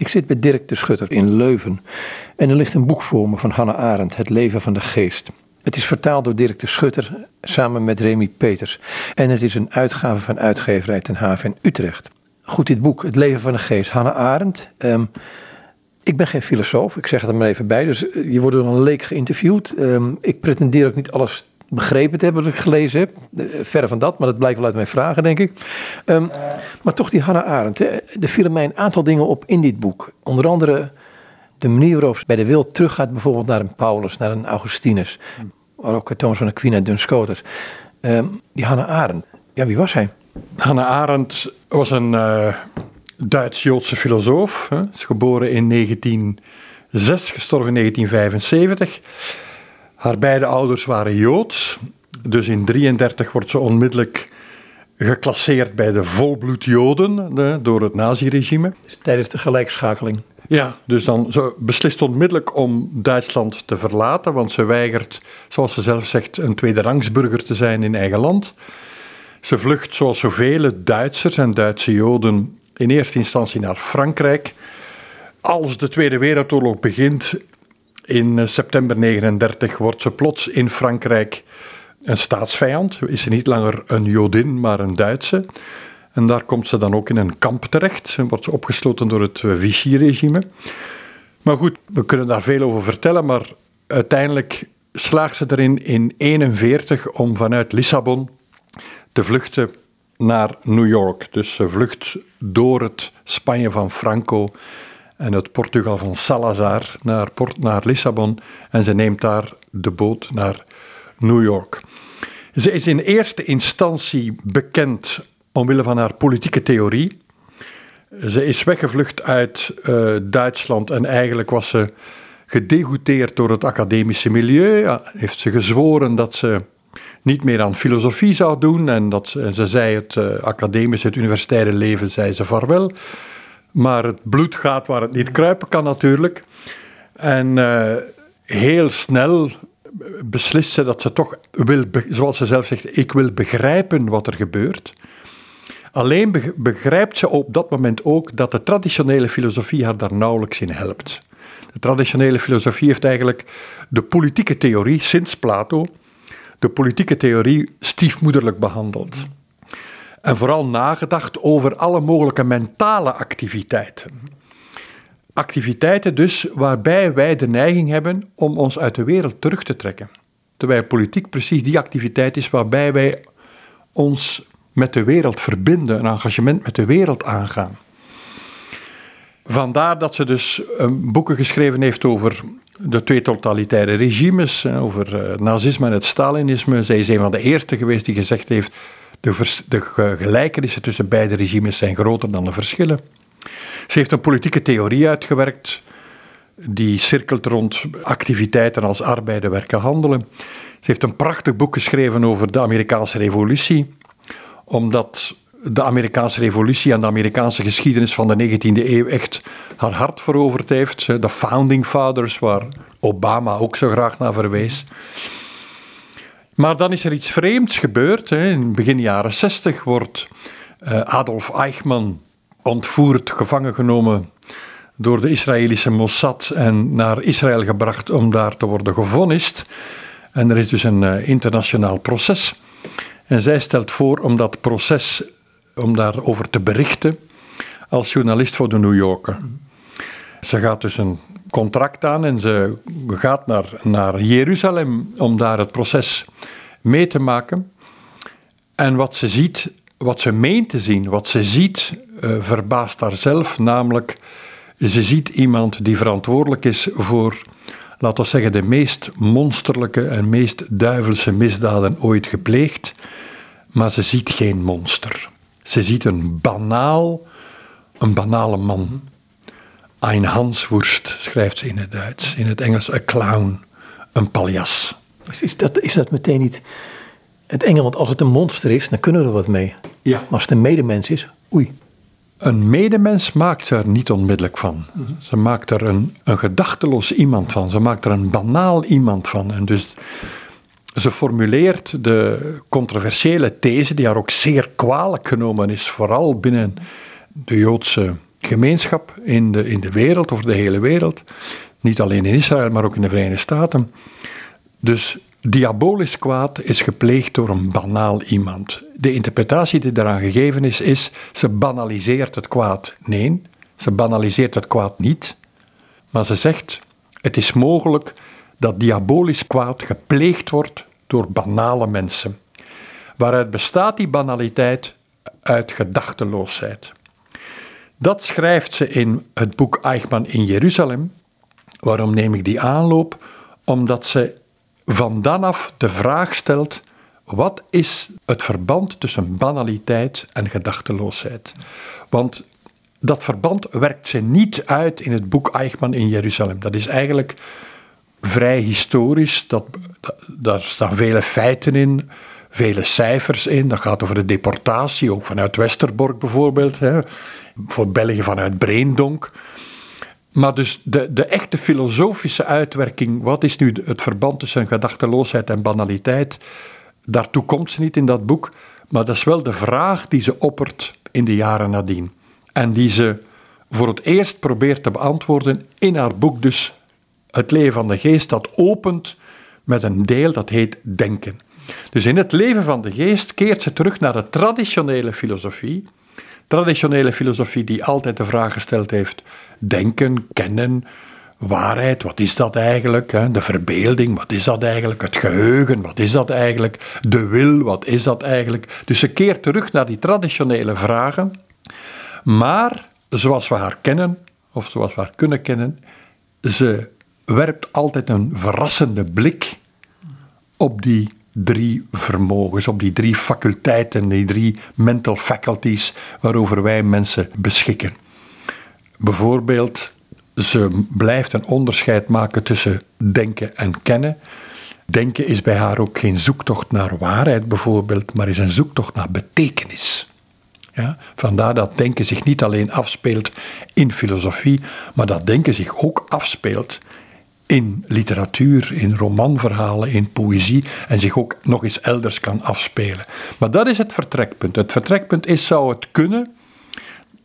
Ik zit bij Dirk de Schutter in Leuven en er ligt een boek voor me van Hannah Arendt, Het leven van de geest. Het is vertaald door Dirk de Schutter samen met Remy Peters en het is een uitgave van uitgeverij Ten Haven in Utrecht. Goed, dit boek, Het leven van de geest, Hannah Arendt. Ehm, ik ben geen filosoof, ik zeg het er maar even bij, dus eh, je wordt door een leek geïnterviewd. Um, ik pretendeer ook niet alles begrepen te hebben wat ik gelezen heb. Verre van dat, maar dat blijkt wel uit mijn vragen, denk ik. Um, maar toch die Hannah Arendt. Hè. Er vielen mij een aantal dingen op in dit boek. Onder andere de manier waarop ze bij de wil teruggaat, bijvoorbeeld naar een Paulus, naar een Augustinus. Maar ook Thomas van Aquina en Duns Scotus. Um, die Hannah Arendt, ja, wie was hij? Hannah Arendt was een uh, Duits-Joodse filosoof. Hè. Is geboren in 1906, gestorven in 1975. Haar beide ouders waren Joods. Dus in 1933 wordt ze onmiddellijk geclasseerd bij de volbloed Joden door het naziregime. Dus tijdens de gelijkschakeling. Ja, dus dan ze beslist onmiddellijk om Duitsland te verlaten, want ze weigert, zoals ze zelf zegt, een tweederangsburger te zijn in eigen land. Ze vlucht, zoals zoveel Duitsers en Duitse Joden, in eerste instantie naar Frankrijk. Als de Tweede Wereldoorlog begint, in eh, september 39 wordt ze plots in Frankrijk een staatsvijand. Is ze niet langer een Jodin, maar een Duitse. En daar komt ze dan ook in een kamp terecht. En wordt ze opgesloten door het Vichy-regime. Maar goed, we kunnen daar veel over vertellen, maar uiteindelijk slaagt ze erin in 1941 om vanuit Lissabon te vluchten naar New York. Dus ze vlucht door het Spanje van Franco en het Portugal van Salazar naar, Port, naar Lissabon en ze neemt daar de boot naar New York. Ze is in eerste instantie bekend omwille van haar politieke theorie. Ze is weggevlucht uit uh, Duitsland en eigenlijk was ze gedegoteerd door het academische milieu. Ja, heeft ze gezworen dat ze niet meer aan filosofie zou doen en dat ze, zei het uh, academische, het universitaire leven, zei ze vaarwel. Maar het bloed gaat waar het niet kruipen kan natuurlijk. En uh, heel snel beslist ze dat ze toch wil, zoals ze zelf zegt, ik wil begrijpen wat er gebeurt. Alleen begrijpt ze op dat moment ook dat de traditionele filosofie haar daar nauwelijks in helpt. De traditionele filosofie heeft eigenlijk de politieke theorie, sinds Plato, de politieke theorie stiefmoederlijk behandeld. En vooral nagedacht over alle mogelijke mentale activiteiten. Activiteiten dus waarbij wij de neiging hebben om ons uit de wereld terug te trekken. Terwijl politiek precies die activiteit is waarbij wij ons met de wereld verbinden, een engagement met de wereld aangaan. Vandaar dat ze dus boeken geschreven heeft over de twee totalitaire regimes, over eh, nazisme en het Stalinisme. Zij is een van de eerste geweest die gezegd heeft de, de gelijkenissen tussen beide regimes zijn groter dan de verschillen. Ze heeft een politieke theorie uitgewerkt die cirkelt rond activiteiten als arbeiden, werken, handelen. Ze heeft een prachtig boek geschreven over de Amerikaanse revolutie, omdat de Amerikaanse revolutie en de Amerikaanse geschiedenis van de 19e eeuw echt haar hart veroverd heeft. De Founding Fathers, waar Obama ook zo graag naar verwees. Maar dan is er iets vreemds gebeurd. In begin jaren 60 wordt eh, Adolf Eichmann ontvoerd, gevangen genomen door de Israëlische Mossad en naar Israël gebracht om daar te worden gevonnist. En er is dus een uh, internationaal proces. En zij stelt voor om dat proces, om daarover te berichten als journalist voor de New Yorker. Ze gaat dus een contract aan en ze gaat naar, naar Jeruzalem om daar het proces mee te maken. En wat ze ziet, wat ze meent te zien, wat ze ziet, uh, verbaast haar zelf, namelijk ze ziet iemand die verantwoordelijk is voor, laten we zeggen, de meest monsterlijke en meest duivelse misdaden ooit gepleegd, maar ze ziet geen monster. Ze ziet een banaal, een banale man. Ein Hanswurst schrijft ze in het Duits, in het Engels een clown, een paljas. Is dat, is dat meteen niet het enge? Want als het een monster is, dan kunnen we er wat mee. Ja. Maar als het een medemens is, oei. Een medemens maakt ze er niet onmiddellijk van. Mhm. Ze maakt er een, een gedachteloos iemand van. Ze maakt er een banaal iemand van. En dus ze formuleert de controversiële these, die haar ook zeer kwalijk genomen is, vooral binnen de Joodse gemeenschap in de, in de wereld, of de hele wereld. Niet alleen in Israël, maar ook in de Verenigde Staten. Dus diabolisch kwaad is gepleegd door een banaal iemand. De interpretatie die daaraan gegeven is, is ze banaliseert het kwaad. Nee, ze banaliseert het kwaad niet. Maar ze zegt, het is mogelijk dat diabolisch kwaad gepleegd wordt door banale mensen. Waaruit bestaat die banaliteit? Uit gedachteloosheid. Dat schrijft ze in het boek Eichmann in Jeruzalem. Waarom neem ik die aanloop? Omdat ze van dan af de vraag stelt: wat is het verband tussen banaliteit en gedachteloosheid? Want dat verband werkt ze niet uit in het boek Eichmann in Jeruzalem. Dat is eigenlijk vrij historisch. Dat, daar staan vele feiten in, vele cijfers in. Dat gaat over de deportatie, ook vanuit Westerbork bijvoorbeeld. Hè. Voor België vanuit Breendonk. Maar dus de, de echte filosofische uitwerking, wat is nu het verband tussen gedachteloosheid en banaliteit, daartoe komt ze niet in dat boek, maar dat is wel de vraag die ze oppert in de jaren nadien. En die ze voor het eerst probeert te beantwoorden in haar boek dus Het leven van de geest, dat opent met een deel dat heet denken. Dus in het leven van de geest keert ze terug naar de traditionele filosofie, traditionele filosofie die altijd de vraag gesteld heeft: denken, kennen, waarheid, wat is dat eigenlijk? De verbeelding, wat is dat eigenlijk? Het geheugen, wat is dat eigenlijk? De wil, wat is dat eigenlijk? Dus ze keert terug naar die traditionele vragen, maar zoals we haar kennen, of zoals we haar kunnen kennen, ze werpt altijd een verrassende blik op die drie vermogens, op die drie faculteiten, die drie mental faculties waarover wij mensen beschikken. Bijvoorbeeld, ze blijft een onderscheid maken tussen denken en kennen. Denken is bij haar ook geen zoektocht naar waarheid bijvoorbeeld, maar is een zoektocht naar betekenis. Ja, vandaar dat denken zich niet alleen afspeelt in filosofie, maar dat denken zich ook afspeelt in literatuur, in romanverhalen, in poëzie en zich ook nog eens elders kan afspelen. Maar dat is het vertrekpunt. Het vertrekpunt is, zou het kunnen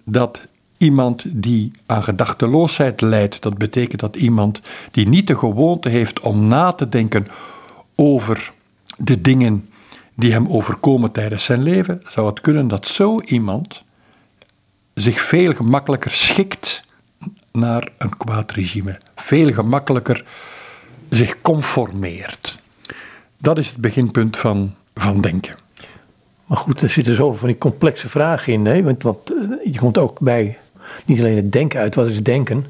dat iemand die aan gedachteloosheid leidt, dat betekent dat iemand die niet de gewoonte heeft om na te denken over de dingen die hem overkomen tijdens zijn leven, zou het kunnen dat zo iemand zich veel gemakkelijker schikt naar een kwaad regime. Veel gemakkelijker zich conformeert. Dat is het beginpunt van, van denken. Maar goed, er zitten zoveel van die complexe vragen in. Hè? Want, want eh, je komt ook bij niet alleen het denken uit. Wat is denken?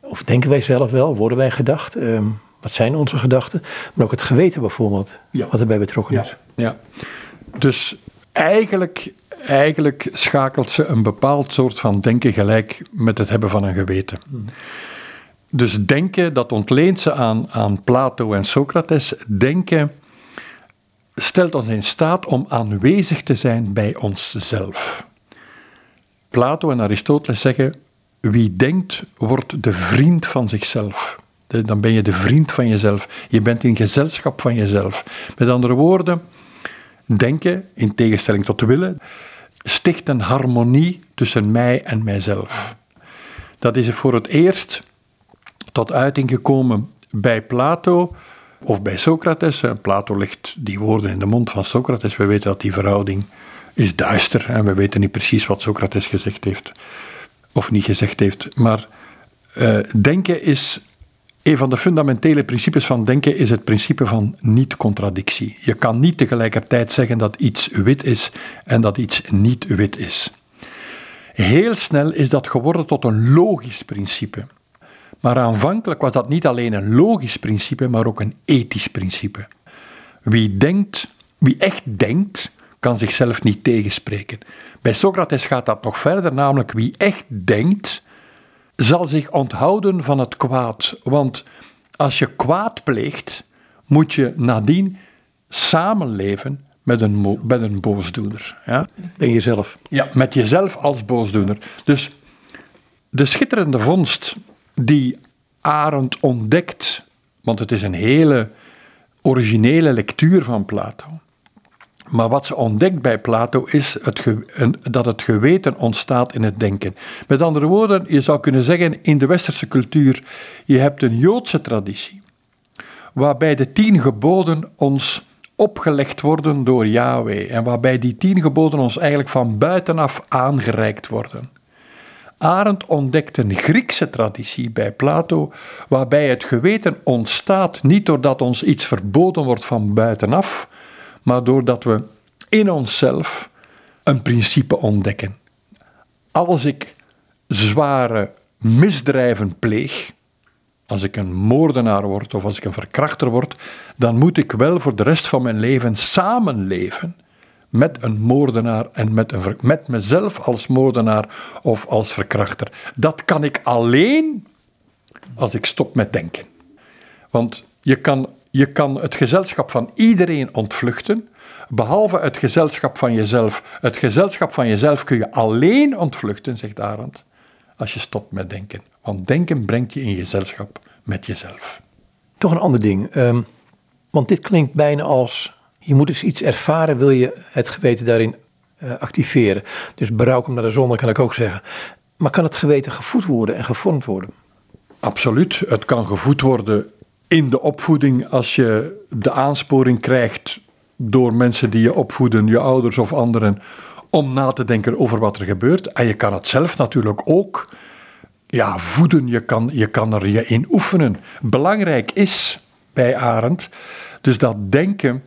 Of denken wij zelf wel? Worden wij gedacht? Ehm, wat zijn onze gedachten? Maar ook het geweten bijvoorbeeld, wat erbij betrokken is. Ja. Dus eigenlijk eigenlijk schakelt ze een bepaald soort van denken gelijk met het hebben van een geweten. Dus denken, dat ontleent ze aan, aan Plato en Socrates. Denken stelt ons in staat om aanwezig te zijn bij onszelf. Plato en Aristoteles zeggen: wie denkt, wordt de vriend van zichzelf. Dan ben je de vriend van jezelf. Je bent in gezelschap van jezelf. Met andere woorden, denken, in tegenstelling tot willen, sticht een harmonie tussen mij en mijzelf. Dat is voor het eerst tot uiting gekomen bij Plato of bij Socrates. Plato legt die woorden in de mond van Socrates. We weten dat die verhouding is duister en we weten niet precies wat Socrates gezegd heeft of niet gezegd heeft. Maar uh, denken is een van de fundamentele principes van denken is het principe van niet-contradictie. Je kan niet tegelijkertijd zeggen dat iets wit is en dat iets niet wit is. Heel snel is dat geworden tot een logisch principe. Maar aanvankelijk was dat niet alleen een logisch principe, maar ook een ethisch principe. Wie denkt, wie echt denkt, kan zichzelf niet tegenspreken. Bij Socrates gaat dat nog verder, namelijk wie echt denkt, zal zich onthouden van het kwaad. Want als je kwaad pleegt, moet je nadien samenleven met een, met een boosdoener. Ja? Ben jezelf. Ja, met jezelf als boosdoener. Dus de schitterende vondst die Arendt ontdekt, want het is een hele originele lectuur van Plato. Maar wat ze ontdekt bij Plato is het dat het geweten ontstaat in het denken. Met andere woorden, je zou kunnen zeggen in de westerse cultuur, je hebt een Joodse traditie, waarbij de tien geboden ons opgelegd worden door Yahweh en waarbij die tien geboden ons eigenlijk van buitenaf aangereikt worden. Arendt ontdekt een Griekse traditie bij Plato, waarbij het geweten ontstaat niet doordat ons iets verboden wordt van buitenaf, maar doordat we in onszelf een principe ontdekken. Als ik zware misdrijven pleeg, als ik een moordenaar word of als ik een verkrachter word, dan moet ik wel voor de rest van mijn leven samenleven met een moordenaar en met, een, met mezelf als moordenaar of als verkrachter. Dat kan ik alleen als ik stop met denken. Want je kan, je kan het gezelschap van iedereen ontvluchten, behalve het gezelschap van jezelf. Het gezelschap van jezelf kun je alleen ontvluchten, zegt Arendt, als je stopt met denken. Want denken brengt je in gezelschap met jezelf. Toch een ander ding. Um, want dit klinkt bijna als je moet dus iets ervaren, wil je het geweten daarin uh, activeren. Dus berouw hem naar de zon, kan ik ook zeggen. Maar kan het geweten gevoed worden en gevormd worden? Absoluut. Het kan gevoed worden in de opvoeding als je de aansporing krijgt door mensen die je opvoeden, je ouders of anderen, om na te denken over wat er gebeurt. En je kan het zelf natuurlijk ook ja, voeden, je kan, je kan er je in oefenen. Belangrijk is bij Arend dus dat denken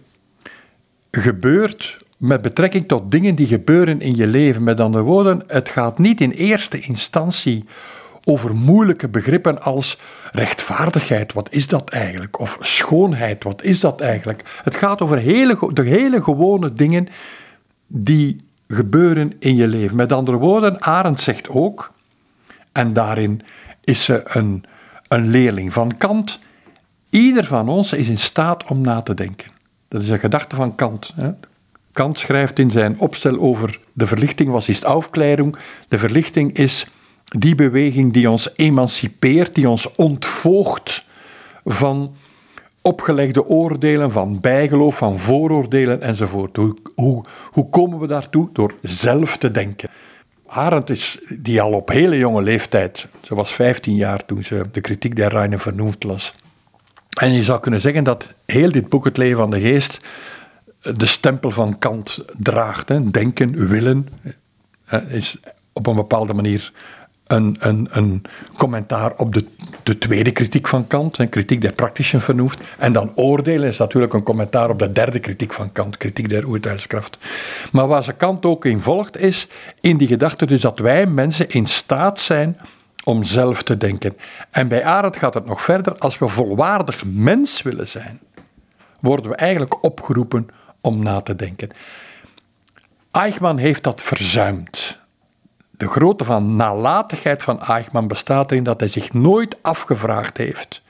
gebeurt met betrekking tot dingen die gebeuren in je leven. Met andere woorden, het gaat niet in eerste instantie over moeilijke begrippen als rechtvaardigheid, wat is dat eigenlijk? Of schoonheid, wat is dat eigenlijk? Het gaat over hele, de hele gewone dingen die gebeuren in je leven. Met andere woorden, Arendt zegt ook, en daarin is ze een, een leerling van Kant, ieder van ons is in staat om na te denken. Dat is een gedachte van Kant. Hè. Kant schrijft in zijn opstel over de verlichting, was is Aufklärung. De verlichting is die beweging die ons emancipeert, die ons ontvoogt van opgelegde oordelen, van bijgeloof, van vooroordelen enzovoort. Hoe, hoe, komen we daartoe? Door zelf te denken. Arendt is, die al op hele jonge leeftijd, ze was 15 jaar toen ze de kritiek der Reine vernoemd las, en je zou kunnen zeggen dat heel dit boek, Het Leven van de Geest, de stempel van Kant draagt. Hè. Denken, willen, is op een bepaalde manier een, een, een commentaar op de, de tweede kritiek van Kant, een kritiek der praktischen vernoemd. En dan oordelen is natuurlijk een commentaar op de derde kritiek van Kant, kritiek der oertuigskracht. Maar waar ze Kant ook in volgt, is in die gedachte dus dat wij mensen in staat zijn om zelf te denken. En bij Arendt gaat het nog verder. Als we volwaardig mens willen zijn, worden we eigenlijk opgeroepen om na te denken. Eichmann heeft dat verzuimd. De grootte van nalatigheid van Eichmann bestaat erin dat hij zich nooit afgevraagd heeft: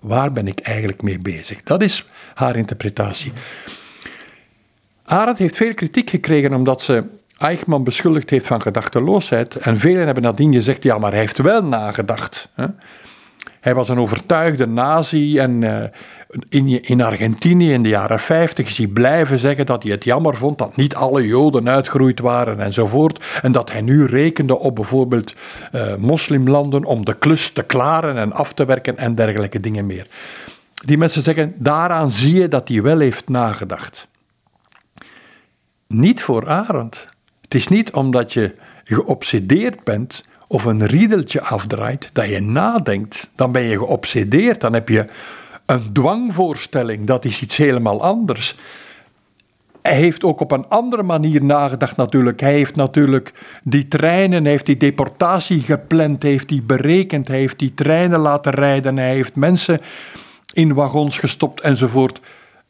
waar ben ik eigenlijk mee bezig? Dat is haar interpretatie. Arendt heeft veel kritiek gekregen omdat ze Eichmann beschuldigd heeft van gedachteloosheid. En velen hebben nadien gezegd, ja, maar hij heeft wel nagedacht. Hij was een overtuigde nazi en uh, in, in Argentinië in de jaren 50 is hij blijven zeggen dat hij het jammer vond dat niet alle Joden uitgeroeid waren enzovoort. En dat hij nu rekende op bijvoorbeeld uh, moslimlanden om de klus te klaren en af te werken en dergelijke dingen meer. Die mensen zeggen, daaraan zie je dat hij wel heeft nagedacht. Niet voor Arendt. Het is niet omdat je geobsedeerd bent of een riedeltje afdraait, dat je nadenkt. Dan ben je geobsedeerd, dan heb je een dwangvoorstelling, dat is iets helemaal anders. Hij heeft ook op een andere manier nagedacht natuurlijk. Hij heeft natuurlijk die treinen, heeft die deportatie gepland, heeft die berekend, hij heeft die treinen laten rijden, hij heeft mensen in wagons gestopt enzovoort.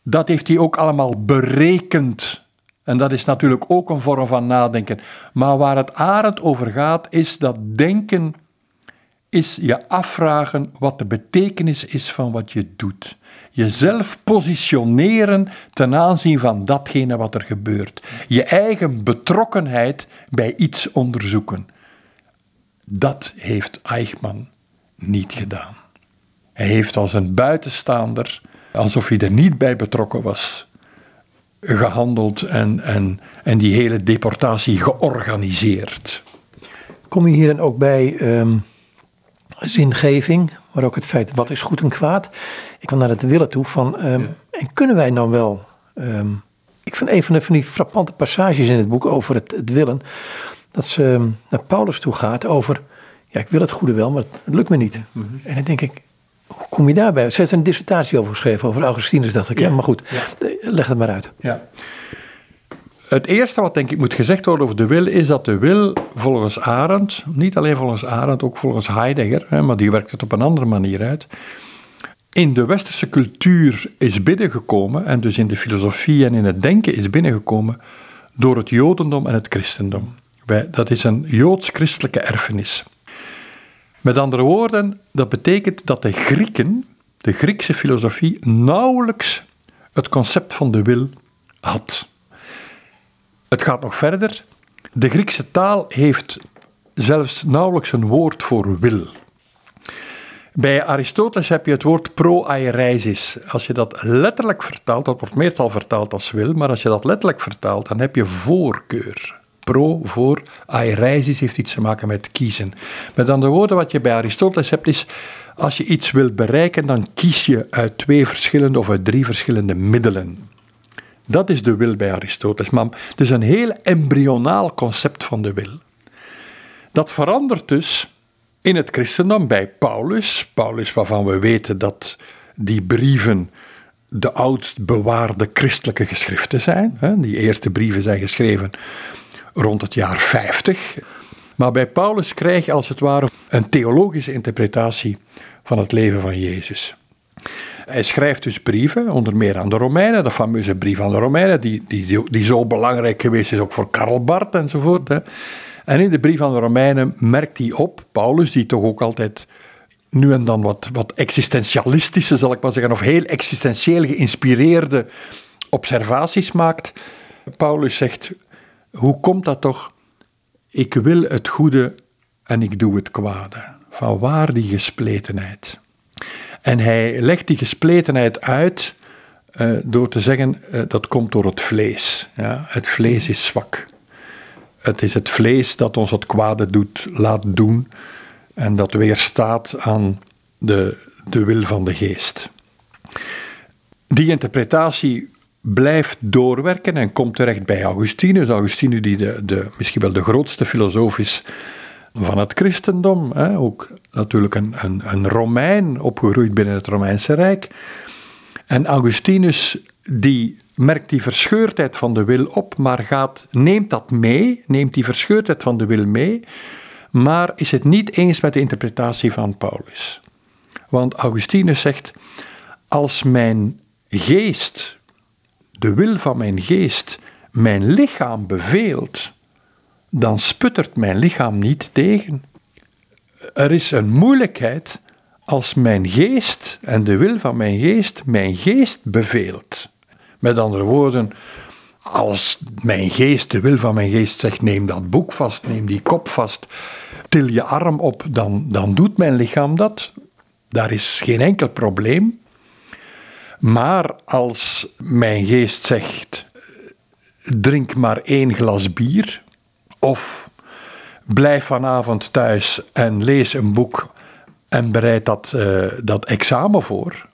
Dat heeft hij ook allemaal berekend. En dat is natuurlijk ook een vorm van nadenken. Maar waar het arend over gaat, is dat denken is je afvragen wat de betekenis is van wat je doet. Jezelf positioneren ten aanzien van datgene wat er gebeurt. Je eigen betrokkenheid bij iets onderzoeken. Dat heeft Eichmann niet gedaan. Hij heeft als een buitenstaander, alsof hij er niet bij betrokken was, gehandeld en, en, en die hele deportatie georganiseerd. Kom je hier dan ook bij ehm, zingeving, maar ook het feit wat is goed en kwaad? Ik wil naar het willen toe van, ehm, en kunnen wij dan wel, ehm, ik vind een van, de, van die frappante passages in het boek over het, het willen, dat ze naar Paulus toe gaat over, ja ik wil het goede wel, maar het lukt me niet. Mhm. En dan denk ik, hoe kom je daarbij? Ze heeft een dissertatie over geschreven, over Augustinus, dacht ik. Ja, maar goed, leg het maar uit. Ja. Het eerste wat denk ik moet gezegd worden over de wil is dat de wil volgens Arendt, niet alleen volgens Arendt, ook volgens Heidegger, hè, maar die werkt het op een andere manier uit, in de westerse cultuur is binnengekomen en dus in de filosofie en in het denken is binnengekomen door het jodendom en het christendom. Dat is een joods-christelijke erfenis. Met andere woorden, dat betekent dat de Grieken, de Griekse filosofie, nauwelijks het concept van de wil had. Het gaat nog verder. De Griekse taal heeft zelfs nauwelijks een woord voor wil. Bij Aristoteles heb je het woord pro-aereisis. Als je dat letterlijk vertaalt, dat wordt meestal vertaald als wil, maar als je dat letterlijk vertaalt, dan heb je voorkeur. Pro, voor, aereisis heeft iets te maken met kiezen. Met andere woorden, wat je bij Aristoteles hebt is, als je iets wil bereiken, dan kies je uit twee verschillende of uit drie verschillende middelen. Dat is de wil bij Aristoteles. Maar het is een heel embryonaal concept van de wil. Dat verandert dus in het christendom bij Paulus. Paulus waarvan we weten dat die brieven de oudst bewaarde christelijke geschriften zijn. Die eerste brieven zijn geschreven rond het jaar 50. Maar bij Paulus krijg je als het ware een theologische interpretatie van het leven van Jezus. Hij schrijft dus brieven, onder meer aan de Romeinen, de fameuze brief aan de Romeinen, die, die, die zo belangrijk geweest is ook voor Karl Barth enzovoort. Hè. En in de brief aan de Romeinen merkt hij op, Paulus, die toch ook altijd nu en dan wat, wat existentialistische, zal ik maar zeggen, of heel existentieel geïnspireerde observaties maakt. Paulus zegt, hoe komt dat toch? Ik wil het goede en ik doe het kwade. Van waar die gespletenheid? En hij legt die gespletenheid uit uh, door te zeggen uh, dat komt door het vlees. Ja? Het vlees is zwak. Het is het vlees dat ons het kwade doet, laat doen en dat weerstaat aan de, de wil van de geest. Die interpretatie blijft doorwerken en komt terecht bij Augustinus. Augustinus die de, de, misschien wel de grootste filosoof is van het christendom. Hè? Ook natuurlijk een, een, een Romein, opgegroeid binnen het Romeinse Rijk. En Augustinus die merkt die verscheurdheid van de wil op, maar gaat, neemt dat mee, neemt die verscheurdheid van de wil mee, maar is het niet eens met de interpretatie van Paulus. Want Augustinus zegt, als mijn geest, de wil van mijn geest, mijn lichaam beveelt, dan sputtert mijn lichaam niet tegen. Er is een moeilijkheid als mijn geest en de wil van mijn geest mijn geest beveelt. Met andere woorden, als mijn geest, de wil van mijn geest zegt: neem dat boek vast, neem die kop vast, til je arm op, dan, dan doet mijn lichaam dat. Daar is geen enkel probleem. Maar als mijn geest zegt: drink maar één glas bier, of blijf vanavond thuis en lees een boek en bereid dat, uh, dat examen voor,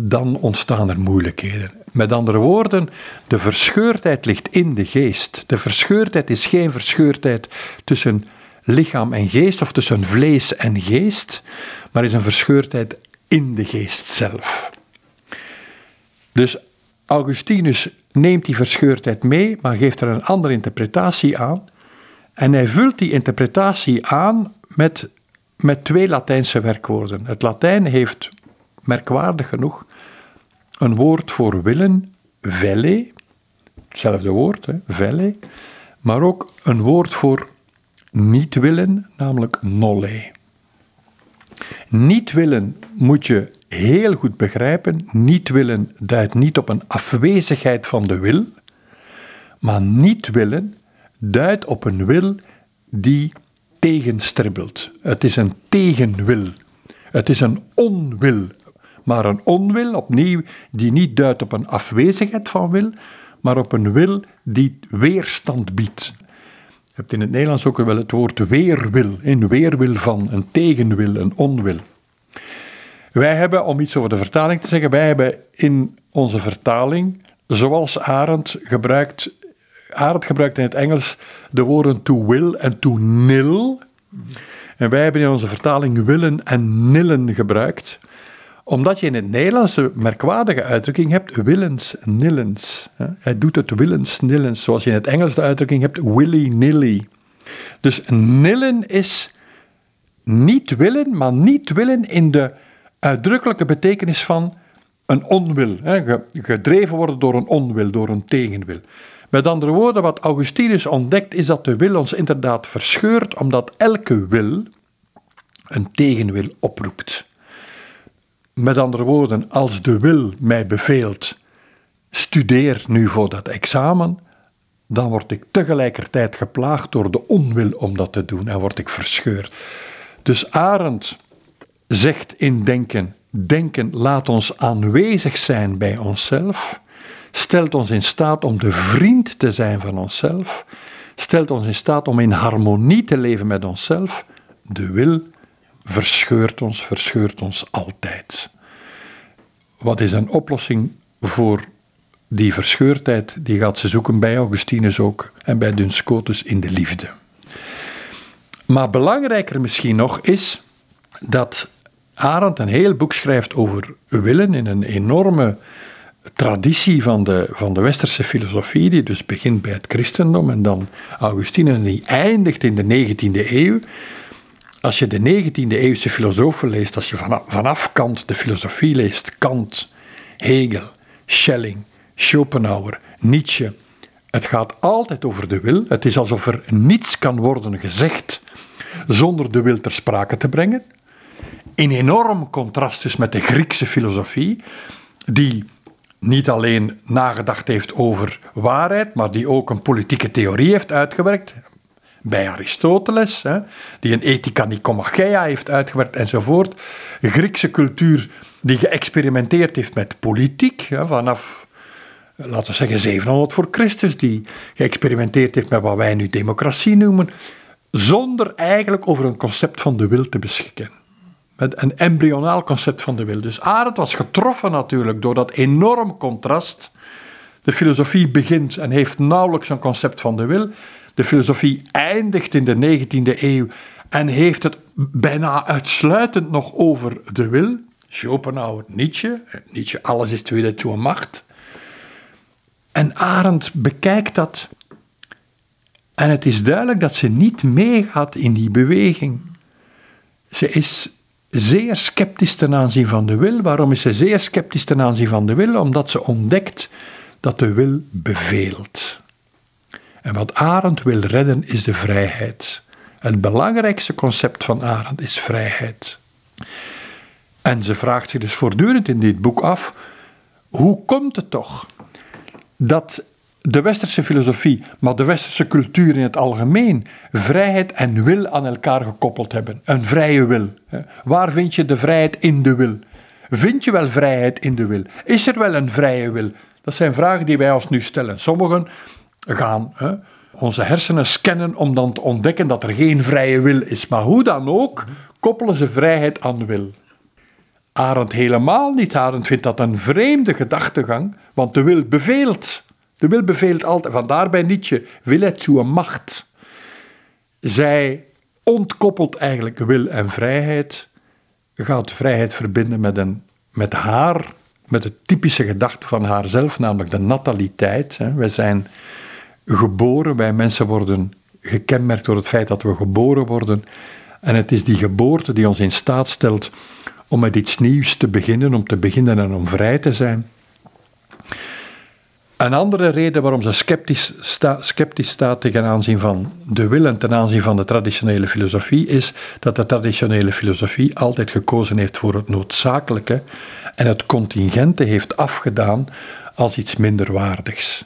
dan ontstaan er moeilijkheden. Met andere woorden, de verscheurdheid ligt in de geest. De verscheurdheid is geen verscheurdheid tussen lichaam en geest of tussen vlees en geest, maar is een verscheurdheid in de geest zelf. Dus Augustinus neemt die verscheurdheid mee, maar geeft er een andere interpretatie aan. En hij vult die interpretatie aan met, met twee Latijnse werkwoorden. Het Latijn heeft, merkwaardig genoeg, een woord voor willen, velle, hetzelfde woord, hè, velle, maar ook een woord voor niet willen, namelijk nolle. Niet willen moet je heel goed begrijpen. Niet willen duidt niet op een afwezigheid van de wil, maar niet willen duidt op een wil die tegenstribbelt. Het is een tegenwil. Het is een onwil maar een onwil, opnieuw, die niet duidt op een afwezigheid van wil, maar op een wil die weerstand biedt. Je hebt in het Nederlands ook wel het woord weerwil, een weerwil van, een tegenwil, een onwil. Wij hebben, om iets over de vertaling te zeggen, wij hebben in onze vertaling, zoals Arendt gebruikt, Arendt gebruikt in het Engels de woorden to will en to nil. En wij hebben in onze vertaling willen en nillen gebruikt omdat je in het Nederlands een merkwaardige uitdrukking hebt, willens, nillens. Hij doet het willens, nillens, zoals je in het Engels de uitdrukking hebt, willy-nilly. Dus nillen is niet willen, maar niet willen in de uitdrukkelijke betekenis van een onwil. Gedreven worden door een onwil, door een tegenwil. Met andere woorden, wat Augustinus ontdekt, is dat de wil ons inderdaad verscheurt, omdat elke wil een tegenwil oproept. Met andere woorden, als de wil mij beveelt, studeer nu voor dat examen, dan word ik tegelijkertijd geplaagd door de onwil om dat te doen en word ik verscheurd. Dus Arend zegt in denken, denken laat ons aanwezig zijn bij onszelf, stelt ons in staat om de vriend te zijn van onszelf, stelt ons in staat om in harmonie te leven met onszelf. De wil verscheurt ons, verscheurt ons altijd. Wat is een oplossing voor die verscheurdheid? Die gaat ze zoeken bij Augustinus ook en bij Duns Scotus in de liefde. Maar belangrijker misschien nog is dat Arendt een heel boek schrijft over willen in een enorme traditie van de, van de westerse filosofie, die dus begint bij het christendom en dan Augustinus, die eindigt in de 19e eeuw. Als je de 19e eeuwse filosofen leest, als je vanaf Kant de filosofie leest, Kant, Hegel, Schelling, Schopenhauer, Nietzsche, het gaat altijd over de wil. Het is alsof er niets kan worden gezegd zonder de wil ter sprake te brengen. In enorm contrast dus met de Griekse filosofie, die niet alleen nagedacht heeft over waarheid, maar die ook een politieke theorie heeft uitgewerkt bij Aristoteles, die een ethica nicomacheia heeft uitgewerkt enzovoort. Griekse cultuur die geëxperimenteerd heeft met politiek, vanaf, laten we zeggen, 700 voor Christus, die geëxperimenteerd heeft met wat wij nu democratie noemen, zonder eigenlijk over een concept van de wil te beschikken. Met een embryonaal concept van de wil. Dus Arendt was getroffen natuurlijk door dat enorm contrast. De filosofie begint en heeft nauwelijks een concept van de wil. De filosofie eindigt in de 19e eeuw en heeft het bijna uitsluitend nog over de wil. Schopenhauer, Nietzsche. Nietzsche, alles is tweede toe macht. En Arendt bekijkt dat. En het is duidelijk dat ze niet meegaat in die beweging. Ze is zeer sceptisch ten aanzien van de wil. Waarom is ze zeer sceptisch ten aanzien van de wil? Omdat ze ontdekt dat de wil beveelt. En wat Arendt wil redden is de vrijheid. Het belangrijkste concept van Arendt is vrijheid. En ze vraagt zich dus voortdurend in dit boek af: hoe komt het toch dat de westerse filosofie, maar de westerse cultuur in het algemeen, vrijheid en wil aan elkaar gekoppeld hebben? Een vrije wil. Waar vind je de vrijheid in de wil? Vind je wel vrijheid in de wil? Is er wel een vrije wil? Dat zijn vragen die wij ons nu stellen. Sommigen gaan hè, onze hersenen scannen om dan te ontdekken dat er geen vrije wil is. Maar hoe dan ook, koppelen ze vrijheid aan wil. Arend helemaal niet. Arend vindt dat een vreemde gedachtegang, want de wil beveelt. De wil beveelt altijd. Vandaar bij Nietzsche, wil het een macht. Zij ontkoppelt eigenlijk wil en vrijheid, gaat vrijheid verbinden met, een, met haar, met de typische gedachte van haarzelf, namelijk de nataliteit. Wij zijn geboren, wij mensen worden gekenmerkt door het feit dat we geboren worden. En het is die geboorte die ons in staat stelt om met iets nieuws te beginnen, om te beginnen en om vrij te zijn. Een andere reden waarom ze sceptisch, sta, sceptisch staat ten aanzien van de wil en ten aanzien van de traditionele filosofie, is dat de traditionele filosofie altijd gekozen heeft voor het noodzakelijke en het contingente heeft afgedaan als iets minderwaardigs.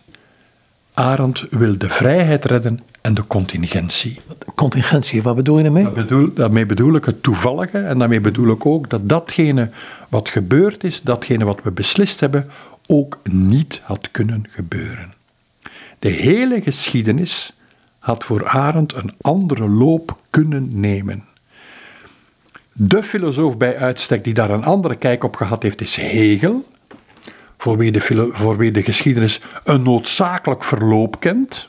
Arendt wil de vrijheid redden en de contingentie. Contingentie, wat bedoel je daarmee? Dat bedoel, daarmee bedoel ik het toevallige en daarmee bedoel ik ook dat datgene wat gebeurd is, datgene wat we beslist hebben, ook niet had kunnen gebeuren. De hele geschiedenis had voor Arendt een andere loop kunnen nemen. De filosoof bij uitstek die daar een andere kijk op gehad heeft, is Hegel, voor wie de, voor wie de geschiedenis een noodzakelijk verloop kent.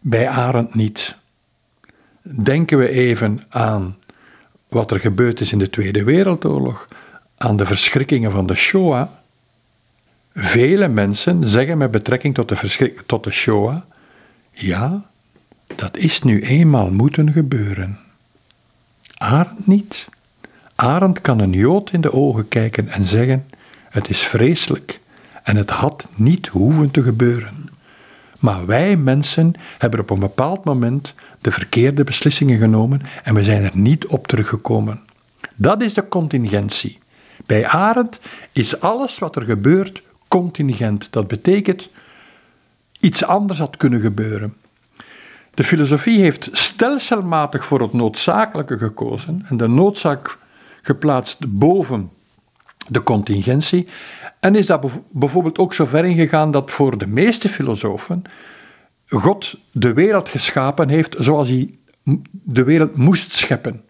Bij Arendt niet. Denken we even aan wat er gebeurd is in de Tweede Wereldoorlog, aan de verschrikkingen van de Shoah. Vele mensen zeggen met betrekking tot de, tot de Shoah: ja, dat is nu eenmaal moeten gebeuren. Arend niet. Arend kan een Jood in de ogen kijken en zeggen: Het is vreselijk en het had niet hoeven te gebeuren. Maar wij mensen hebben op een bepaald moment de verkeerde beslissingen genomen en we zijn er niet op teruggekomen. Dat is de contingentie. Bij Arend is alles wat er gebeurt contingent. Dat betekent iets anders had kunnen gebeuren. De filosofie heeft stelselmatig voor het noodzakelijke gekozen en de noodzaak geplaatst boven de contingentie. En is dat bijvoorbeeld ook zo ver ingegaan dat voor de meeste filosofen God de wereld geschapen heeft zoals hij de wereld moest scheppen.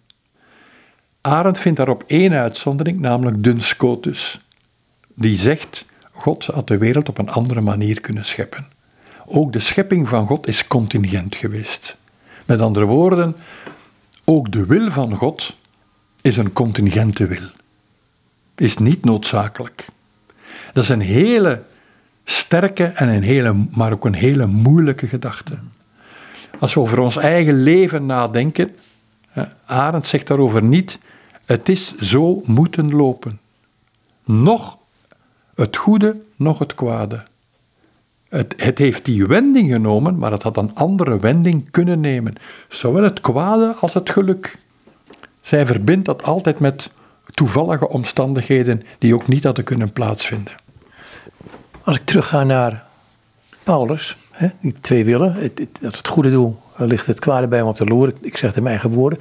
Arendt vindt daarop één uitzondering, namelijk Duns Scotus. Die zegt, God had de wereld op een andere manier kunnen scheppen. Ook de schepping van God is contingent geweest. Met andere woorden, ook de wil van God is een contingente wil. Is niet noodzakelijk. Dat is een hele sterke en een hele, maar ook een hele moeilijke gedachte. Als we over ons eigen leven nadenken, Arend zegt daarover niet, het is zo moeten lopen. Nog het goede, nog het kwade. Het, het, heeft die wending genomen, maar het had een andere wending kunnen nemen. Zowel het kwade als het geluk. Zij verbindt dat altijd met toevallige omstandigheden die ook niet hadden kunnen plaatsvinden. Als ik terugga naar Paulus, hè, die twee willen, het, dat het goede doel, ligt het kwade bij hem op de loer. Ik, zeg het in mijn eigen woorden.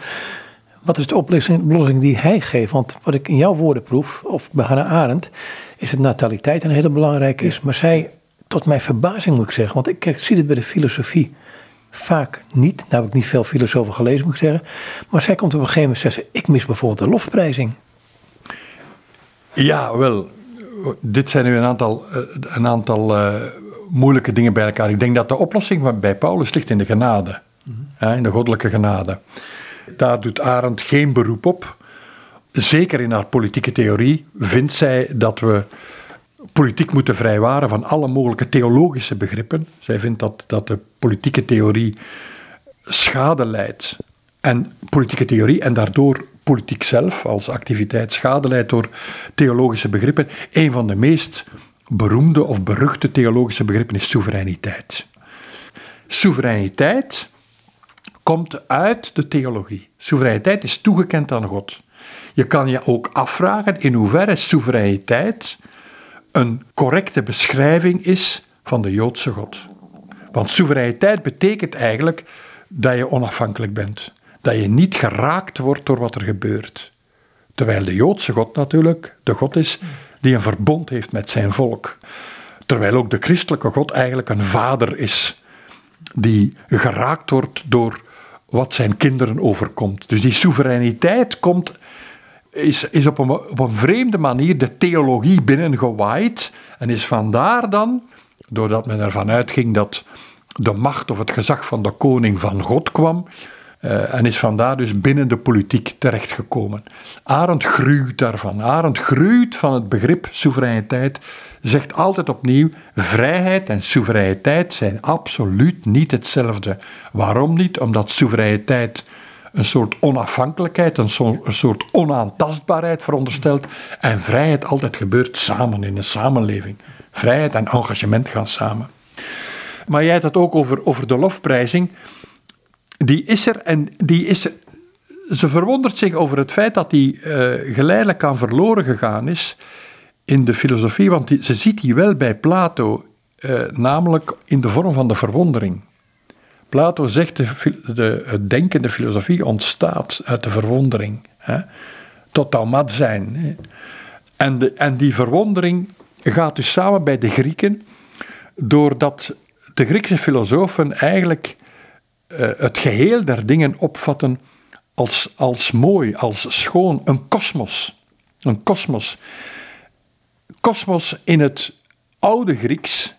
Wat is de oplossing die hij geeft? Want wat ik in jouw woorden proef, of bij Hannah Arendt, is het nataliteit een hele belangrijke is. Maar zij tot mijn verbazing moet ik zeggen, want ik, zie het bij de filosofie vaak niet. Daar heb ik niet veel filosofen gelezen, moet ik zeggen. Maar zij komt op een gegeven moment zeggen: Ik mis bijvoorbeeld de lofprijzing. Ja, wel. Dit zijn nu een aantal, eh, een aantal uh, moeilijke dingen bij elkaar. Ik denk dat de oplossing bij Paulus ligt in de genade, mm in de goddelijke genade. Daar doet Arendt geen beroep op. Zeker in haar politieke theorie vindt zij dat we politiek moeten vrijwaren van alle mogelijke theologische begrippen. Zij vindt dat, dat de politieke theorie schade leidt. En politieke theorie en daardoor politiek zelf als activiteit schade leidt door theologische begrippen. Een van de meest beroemde of beruchte theologische begrippen is soevereiniteit. Soevereiniteit komt uit de theologie. Soevereiniteit is toegekend aan God. Je kan je ook afvragen in hoeverre soevereiniteit een correcte beschrijving is van de Joodse God. Want soevereiniteit betekent eigenlijk dat je onafhankelijk bent. Dat je niet geraakt wordt door wat er gebeurt. Terwijl de Joodse God natuurlijk de God is die een verbond heeft met zijn volk. Terwijl ook de christelijke God eigenlijk een vader is die geraakt wordt door wat zijn kinderen overkomt. Dus die soevereiniteit komt is, is op, een, op een vreemde manier de theologie binnengewaaid en is vandaar dan, doordat men ervan uitging dat de macht of het gezag van de koning van God kwam, uh, en is vandaar dus binnen de politiek terechtgekomen. Arend gruwt daarvan. Arend gruwt van het begrip soevereiniteit, zegt altijd opnieuw: vrijheid en soevereiniteit zijn absoluut niet hetzelfde. Waarom niet? Omdat soevereiniteit een soort onafhankelijkheid, een, soort onaantastbaarheid veronderstelt en vrijheid altijd gebeurt samen in een samenleving. Vrijheid en engagement gaan samen. Maar jij had het ook over, over de lofprijzing. Die is er en die is er. Ze verwondert zich over het feit dat die uh, geleidelijk aan verloren gegaan is in de filosofie, want die, ze ziet die wel bij Plato, uh, namelijk in de vorm van de verwondering. Plato zegt, de, de, het denken, de filosofie ontstaat uit de verwondering. Hè? Tot taumat zijn. En, de, en die verwondering gaat dus samen bij de Grieken, doordat de Griekse filosofen eigenlijk uh, het geheel der dingen opvatten als, als mooi, als schoon, een kosmos. Een kosmos. Kosmos in het oude Grieks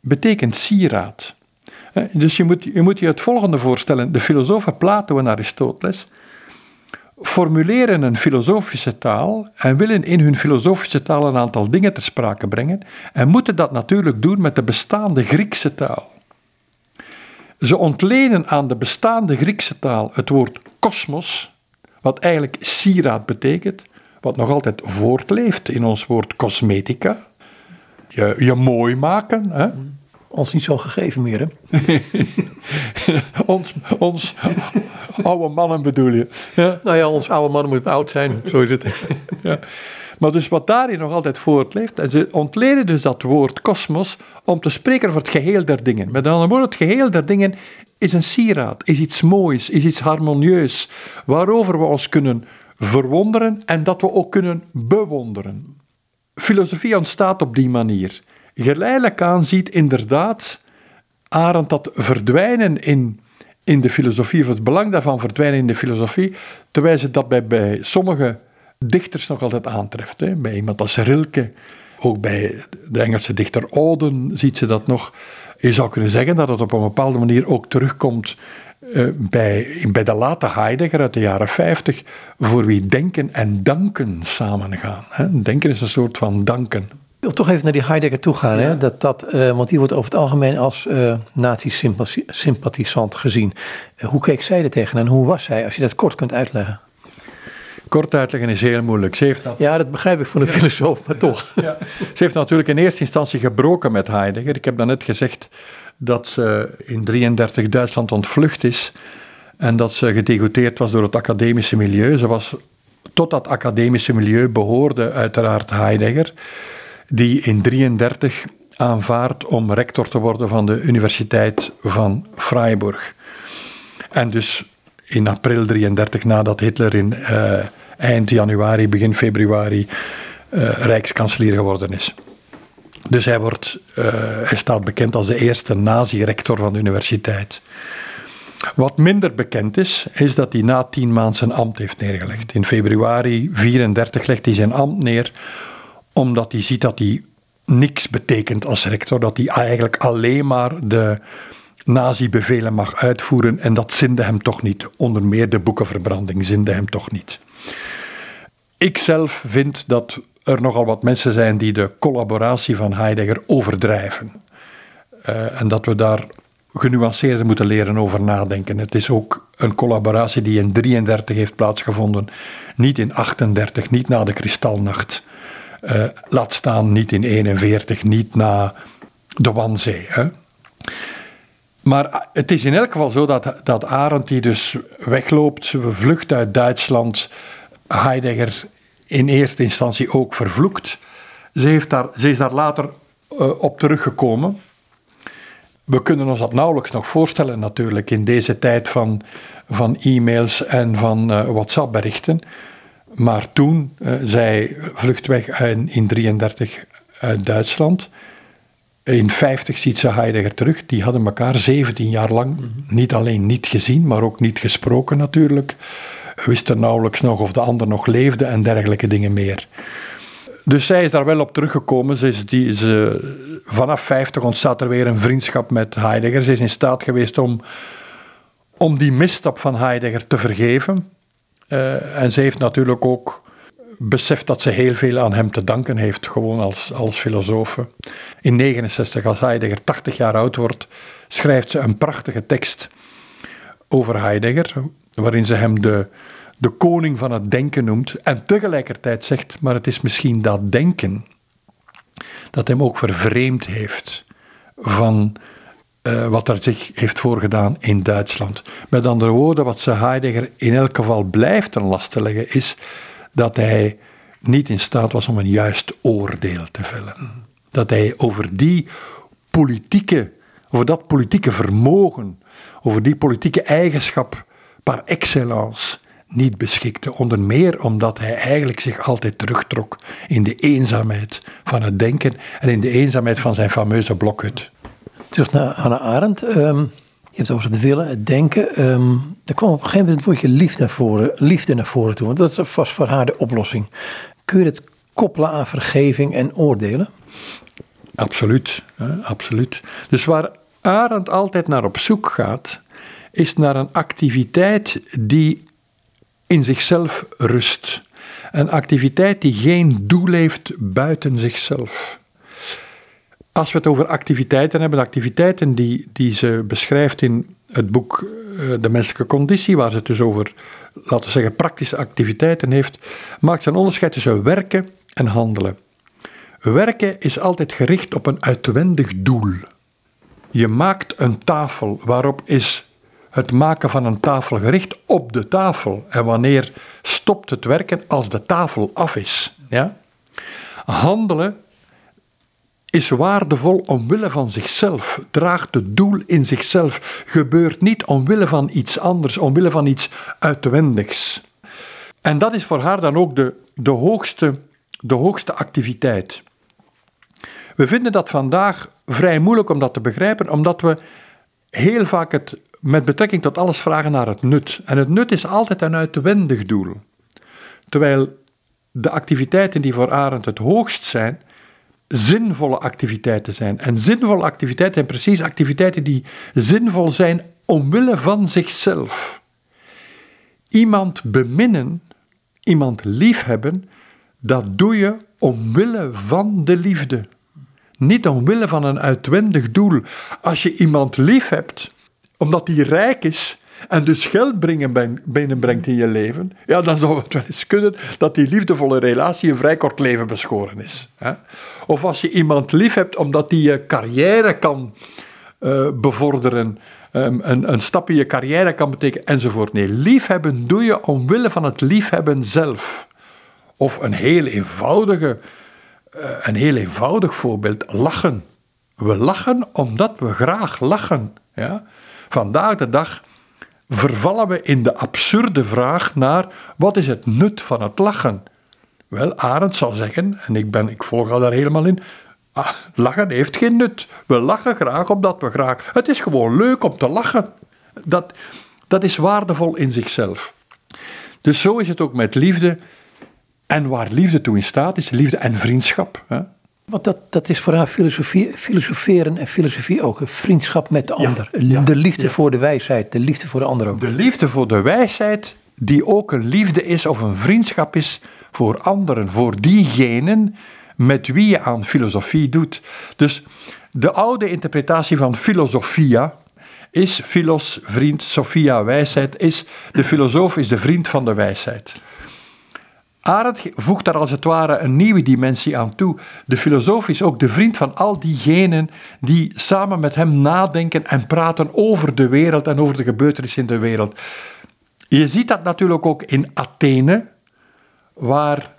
betekent sieraad. Dus je moet, je moet je het volgende voorstellen. De filosofen Plato en Aristoteles formuleren een filosofische taal en willen in hun filosofische taal een aantal dingen ter sprake brengen en moeten dat natuurlijk doen met de bestaande Griekse taal. Ze ontlenen aan de bestaande Griekse taal het woord kosmos, wat eigenlijk sieraad betekent, wat nog altijd voortleeft in ons woord cosmetica. Je, je mooi maken. Hè? Ons niet zo gegeven meer, hè? ons, ons oude mannen bedoel je? Ja? Nou ja, ons oude mannen moeten oud zijn, zo is het. ja. Maar dus wat daarin nog altijd voortleeft, en ze ontleden dus dat woord kosmos om te spreken over het geheel der dingen. Met andere woorden, het geheel der dingen is een sieraad, is iets moois, is iets harmonieus, waarover we ons kunnen verwonderen en dat we ook kunnen bewonderen. Filosofie ontstaat op die manier. Geleidelijk aan ziet inderdaad Arendt dat verdwijnen in, in de filosofie, of het belang daarvan verdwijnen in de filosofie, terwijl ze dat bij, bij sommige dichters nog altijd aantreft. Hè. Bij iemand als Rilke, ook bij de Engelse dichter Auden ziet ze dat nog. Je zou kunnen zeggen dat het op een bepaalde manier ook terugkomt uh, bij, bij de late Heidegger uit de jaren 50, voor wie denken en danken samengaan. Hè. Denken is een soort van danken. Ik wil toch even naar die Heidegger toe gaan. Hè? Dat, dat, uh, want die wordt over het algemeen als uh, nazi-sympathisant gezien. Uh, hoe keek zij er tegen en hoe was zij, als je dat kort kunt uitleggen? Kort uitleggen is heel moeilijk. Ze heeft Ja, dat begrijp ik van de filosoof, maar toch. Ja. Ze heeft natuurlijk in eerste instantie gebroken met Heidegger. Ik heb daarnet gezegd dat ze in 1933 Duitsland ontvlucht is en dat ze gedegoteerd was door het academische milieu. Ze was, tot dat academische milieu behoorde uiteraard Heidegger, die in 1933 aanvaardt om rector te worden van de Universiteit van Freiburg. En dus in april 33, nadat Hitler in uh, eind januari, begin februari uh, rijkskanselier geworden is. Dus hij, wordt, uh, hij staat bekend als de eerste nazi-rector van de universiteit. Wat minder bekend is, is dat hij na tien maanden zijn ambt heeft neergelegd. In februari 34 legt hij zijn ambt neer, omdat hij ziet dat hij niks betekent als rector. Dat hij eigenlijk alleen maar de nazi-bevelen mag uitvoeren en dat zinde hem toch niet. Onder meer de boekenverbranding zinde hem toch niet. Ik zelf vind dat er nogal wat mensen zijn die de collaboratie van Heidegger overdrijven. Uh, en dat we daar genuanceerder moeten leren over nadenken. Het is ook een collaboratie die in 33 heeft plaatsgevonden, niet in 38, niet na de Kristalnacht. Uh, laat staan niet in 41, niet na de Wanzee. Hè? Maar het is in elk geval zo dat, dat Arendt, die dus wegloopt, vlucht uit Duitsland, Heidegger in eerste instantie ook vervloekt. Ze, heeft daar, ze is daar later uh, op teruggekomen. We kunnen ons dat nauwelijks nog voorstellen natuurlijk in deze tijd van, van e-mails en van WhatsApp-berichten. Maar toen, uh, zij vlucht weg in 1933 uit Duitsland. In 50 ziet ze Heidegger terug. Die hadden elkaar 17 jaar lang mhm. niet alleen niet gezien, maar ook niet gesproken natuurlijk wisten nauwelijks nog of de ander nog leefde en dergelijke dingen meer. Dus zij is daar wel op teruggekomen. Ze is die, ze, vanaf 50 ontstaat er weer een vriendschap met Heidegger. Ze is in staat geweest om, om die misstap van Heidegger te vergeven. Uh, en ze heeft natuurlijk ook beseft dat ze heel veel aan hem te danken heeft, gewoon als, als filosoof. In 69, als Heidegger 80 jaar oud wordt, schrijft ze een prachtige tekst over Heidegger, waarin ze hem de, de koning van het denken noemt en tegelijkertijd zegt, maar het is misschien dat denken dat hem ook vervreemd heeft van uh, wat er zich heeft voorgedaan in Duitsland. Met andere woorden, wat ze Heidegger in elk geval blijft ten laste leggen, is dat hij niet in staat was om een juist oordeel te vellen. Dat hij over die politieke over dat politieke vermogen, over die politieke eigenschap par excellence niet beschikte. Onder meer omdat hij eigenlijk zich altijd terugtrok in de eenzaamheid van het denken en in de eenzaamheid van zijn fameuze blokhut. Terug naar Hannah Arendt. Ehm, je hebt over het willen, het denken. Um, er kwam op een gegeven moment het woordje liefde naar voren, liefde naar voren toe. Want dat was voor haar de oplossing. Kun je het koppelen aan vergeving en oordelen? Absoluut, absoluut. Dus waar Arendt altijd naar op zoek gaat, is naar een activiteit die in zichzelf rust. Een activiteit die geen doel heeft buiten zichzelf. Als we het over activiteiten hebben, activiteiten die, die ze beschrijft in het boek eh, De menselijke conditie, waar ze het dus over, laten we zeggen, praktische activiteiten heeft, maakt ze een onderscheid tussen werken en handelen. Werken is altijd gericht op een uitwendig doel. Je maakt een tafel waarop is het maken van een tafel gericht op de tafel. En wanneer stopt het werken? Als de tafel af is. Ja? Handelen is waardevol omwille van zichzelf, draagt het doel in zichzelf, gebeurt niet omwille van iets anders, omwille van iets uitwendigs. En dat is voor haar dan ook de, de, hoogste, de hoogste activiteit. We vinden dat vandaag vrij moeilijk om dat te begrijpen, omdat we heel vaak het met betrekking tot alles vragen naar het nut. En het nut is altijd een uitwendig doel. Terwijl de activiteiten die voor Arendt het hoogst zijn, zinvolle activiteiten zijn. En zinvolle activiteiten zijn precies activiteiten die zinvol zijn omwille van zichzelf. Iemand beminnen, iemand liefhebben, dat doe je omwille van de liefde. Niet omwille van een uitwendig doel. Als je iemand lief hebt, omdat hij rijk is en dus geld binnenbrengt in je leven, ja, dan zou het wel eens kunnen dat die liefdevolle relatie een vrij kort leven beschoren is. Hè? Of als je iemand lief hebt omdat hij je carrière kan uh, bevorderen, um, een, een stap in je carrière kan betekenen, enzovoort. Nee, liefhebben doe je omwille van het liefhebben zelf. Of een heel eenvoudige, uh, een heel eenvoudig voorbeeld, lachen. We lachen omdat we graag lachen. Ja? Vandaag de dag vervallen we in de absurde vraag naar wat is het nut van het lachen? Wel, Arend zal zeggen, en ik, ben, ik volg al daar helemaal in, ah, lachen heeft geen nut. We lachen graag omdat we graag... Het is gewoon leuk om te lachen. Dat, dat is waardevol in zichzelf. Dus zo is het ook met liefde. En waar liefde toe in staat is, liefde en vriendschap. Hè? Want dat, dat is voor haar filosofie, filosoferen en filosofie ook. Een vriendschap met de ander. de liefde voor de wijsheid, de liefde voor de ander ook. De liefde voor de wijsheid, die ook een liefde is of een vriendschap is voor anderen. Voor diegenen met wie je aan filosofie doet. Dus de oude interpretatie van filosofia is filos, vriend, sophia, wijsheid, is de filosoof is de vriend van de wijsheid. Arendt voegt daar als het ware een nieuwe dimensie aan toe. De filosoof is ook de vriend van al diegenen die samen met hem nadenken en praten over de wereld en over de gebeurtenissen in de wereld. Je ziet dat natuurlijk ook in Athene, waar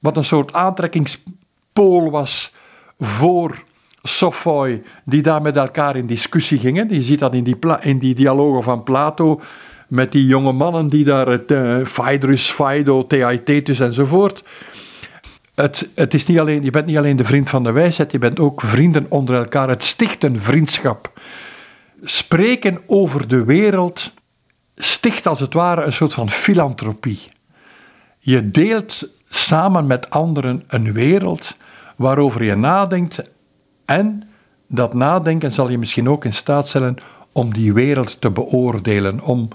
wat een soort aantrekkingspool was voor Sophoi, die daar met elkaar in discussie gingen. Je ziet dat in die, in die dialogen van Plato met die jonge mannen die daar, het uh, Phaedrus, Phaedo, Theaetetus enzovoort. Het, het is niet alleen, je bent niet alleen de vriend van de wijsheid, je bent ook vrienden onder elkaar. Het stichten vriendschap. Spreken over de wereld sticht als het ware een soort van filantropie. Je deelt samen met anderen een wereld waarover je nadenkt en dat nadenken zal je misschien ook in staat stellen om die wereld te beoordelen, om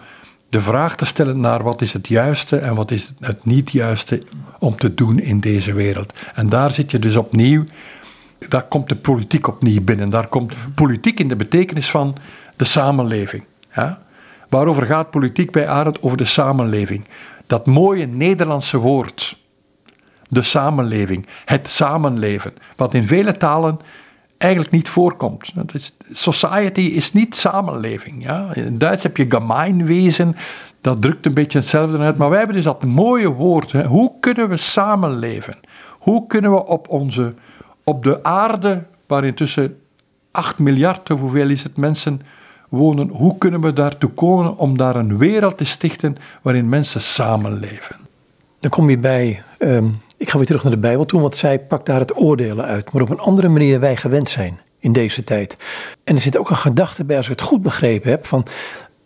de vraag te stellen naar wat is het juiste en wat is het niet juiste om te doen in deze wereld. En daar zit je dus opnieuw, daar komt de politiek opnieuw binnen. Daar komt politiek in de betekenis van de samenleving. Ja? Waarover gaat politiek bij Arendt? Over de samenleving. Dat mooie Nederlandse woord. De samenleving. Het samenleven. Wat in vele talen eigenlijk niet voorkomt. Society is niet samenleving. Ja? In Duits heb je gemeinwezen, dat drukt een beetje hetzelfde uit, maar wij hebben dus dat mooie woord. Hoe kunnen we samenleven? Hoe kunnen we op, onze, op de aarde, waar intussen 8 miljard, hoeveel is het, mensen wonen. Hoe kunnen we daartoe komen om daar een wereld te stichten waarin mensen samenleven? Dan kom je bij, ehm, ik ga weer terug naar de Bijbel toe, want zij pakt daar het oordelen uit, maar op een andere manier dan wij gewend zijn in deze tijd. En er zit ook een gedachte bij, als ik het goed begrepen heb, van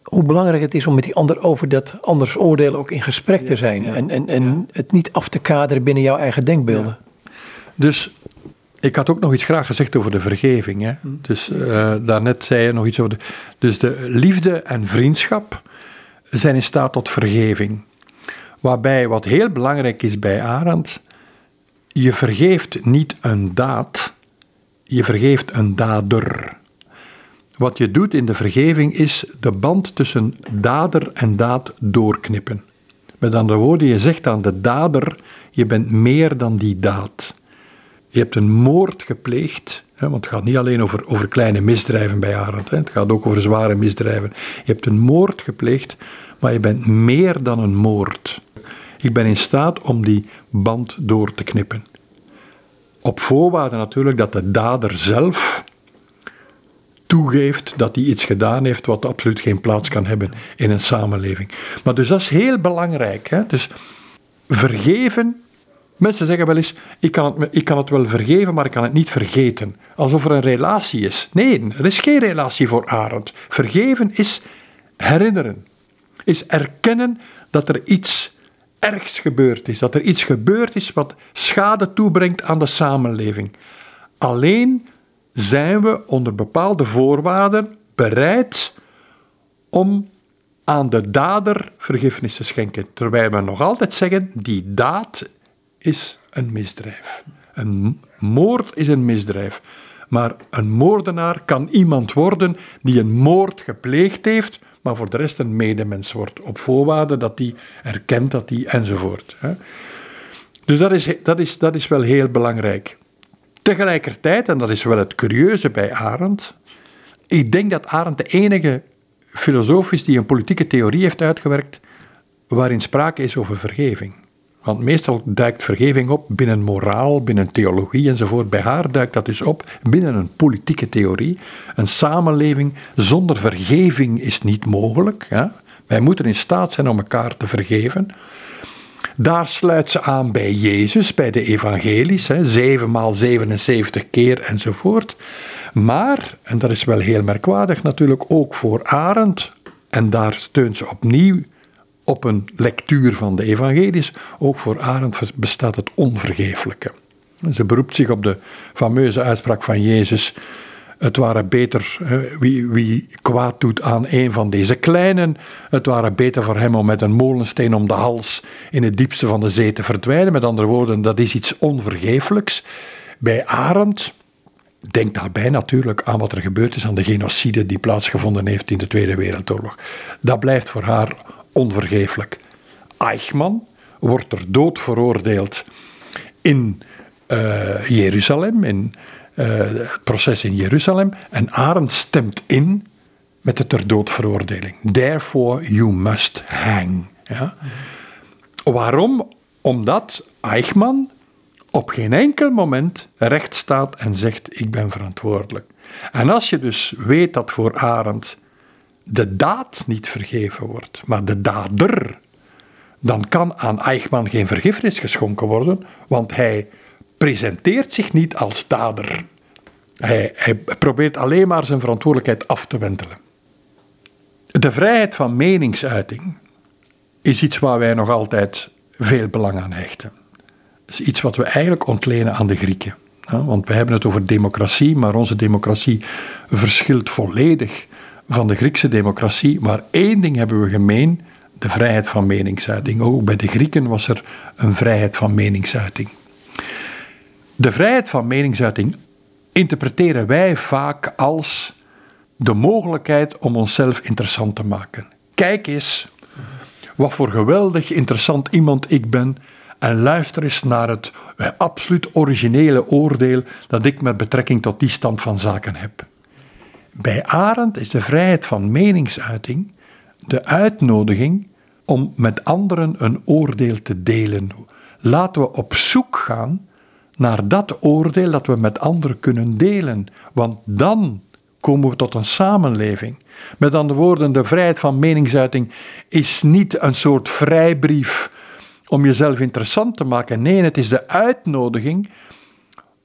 hoe belangrijk het is om met die ander over dat anders oordelen ook in gesprek te zijn. en en, en het niet af te kaderen binnen jouw eigen denkbeelden. Dus ik had ook nog iets graag gezegd over de vergeving. Hè? Hm. Dus uh, daarnet zei je nog iets over de. Dus de liefde en vriendschap zijn in staat tot vergeving. Waarbij wat heel belangrijk is bij Arend, je vergeeft niet een daad, je vergeeft een dader. Wat je doet in de vergeving is de band tussen dader en daad doorknippen. Met andere woorden, je zegt aan de dader, je bent meer dan die daad. Je hebt een moord gepleegd, hè, want het gaat niet alleen over, over kleine misdrijven bij Arend, hè, het gaat ook over zware misdrijven. Je hebt een moord gepleegd, maar je bent meer dan een moord. Ik ben in staat om die band door te knippen. Op voorwaarde natuurlijk dat de dader zelf toegeeft dat hij iets gedaan heeft wat absoluut geen plaats kan hebben in een samenleving. Maar dus dat is heel belangrijk. Hè? Dus vergeven. Mensen zeggen wel eens: ik kan, het, ik kan het wel vergeven, maar ik kan het niet vergeten. Alsof er een relatie is. Nee, er is geen relatie voor Arend. Vergeven is herinneren, is erkennen dat er iets ergs gebeurd is. Dat er iets gebeurd is wat schade toebrengt aan de samenleving. Alleen zijn we onder bepaalde voorwaarden bereid om aan de dader vergiffenis te schenken. Terwijl we nog altijd zeggen, die daad is een misdrijf. Een moord is een misdrijf. Maar een moordenaar kan iemand worden die een moord gepleegd heeft, maar voor de rest een medemens wordt. Op voorwaarde dat hij erkent dat hij enzovoort. Dus dat is, dat, is, dat is wel heel belangrijk. Tegelijkertijd, en dat is wel het curieuze bij Arendt, ik denk dat Arendt de enige filosoof is die een politieke theorie heeft uitgewerkt waarin sprake is over vergeving. Want meestal duikt vergeving op binnen moraal, binnen theologie enzovoort. Bij haar duikt dat dus op binnen een politieke theorie. Een samenleving zonder vergeving is niet mogelijk. Wij moeten in staat zijn om elkaar te vergeven. Daar sluit ze aan bij Jezus, bij de evangelies, hè, 7 maal 77 keer enzovoort. Maar, en dat is wel heel merkwaardig natuurlijk, ook voor Arend, en daar steunt ze opnieuw op een lectuur van de evangelies, ook voor Arend bestaat het onvergeeflijke. Ze beroept zich op de fameuze uitspraak van Jezus, het waren beter, wie, wie kwaad doet aan een van deze kleinen, het waren beter voor hem om met een molensteen om de hals in het diepste van de zee te verdwijnen. Met andere woorden, dat is iets onvergeeflijks. Bij Arend, denk daarbij natuurlijk aan wat er gebeurd is aan de genocide die plaatsgevonden heeft in de Tweede Wereldoorlog. Dat blijft voor haar onvergeeflijk. Eichmann wordt er dood veroordeeld in uh, Jeruzalem, in uh, het proces in Jeruzalem. En Arendt stemt in met de ter dood veroordeling. Therefore you must hang. Ja? Waarom? Omdat Eichmann op geen enkel moment recht staat en zegt: Ik ben verantwoordelijk. En als je dus weet dat voor Arendt de daad niet vergeven wordt, maar de dader, dan kan aan Eichmann geen vergiffenis geschonken worden, want hij presenteert zich niet als dader. Hij, hij probeert alleen maar zijn verantwoordelijkheid af te wentelen. De vrijheid van meningsuiting is iets waar wij nog altijd veel belang aan hechten. Is iets wat we eigenlijk ontlenen aan de Grieken. Want we hebben het over democratie, maar onze democratie verschilt volledig van de Griekse democratie. Maar één ding hebben we gemeen: de vrijheid van meningsuiting. Ook bij de Grieken was er een vrijheid van meningsuiting. De vrijheid van meningsuiting interpreteren wij vaak als de mogelijkheid om onszelf interessant te maken. Kijk eens wat voor geweldig interessant iemand ik ben en luister eens naar het absoluut originele oordeel dat ik met betrekking tot die stand van zaken heb. Bij Arendt is de vrijheid van meningsuiting de uitnodiging om met anderen een oordeel te delen. Laten we op zoek gaan naar dat oordeel dat we met anderen kunnen delen. Want dan komen we tot een samenleving. Met andere woorden, de vrijheid van meningsuiting is niet een soort vrijbrief om jezelf interessant te maken. Nee, het is de uitnodiging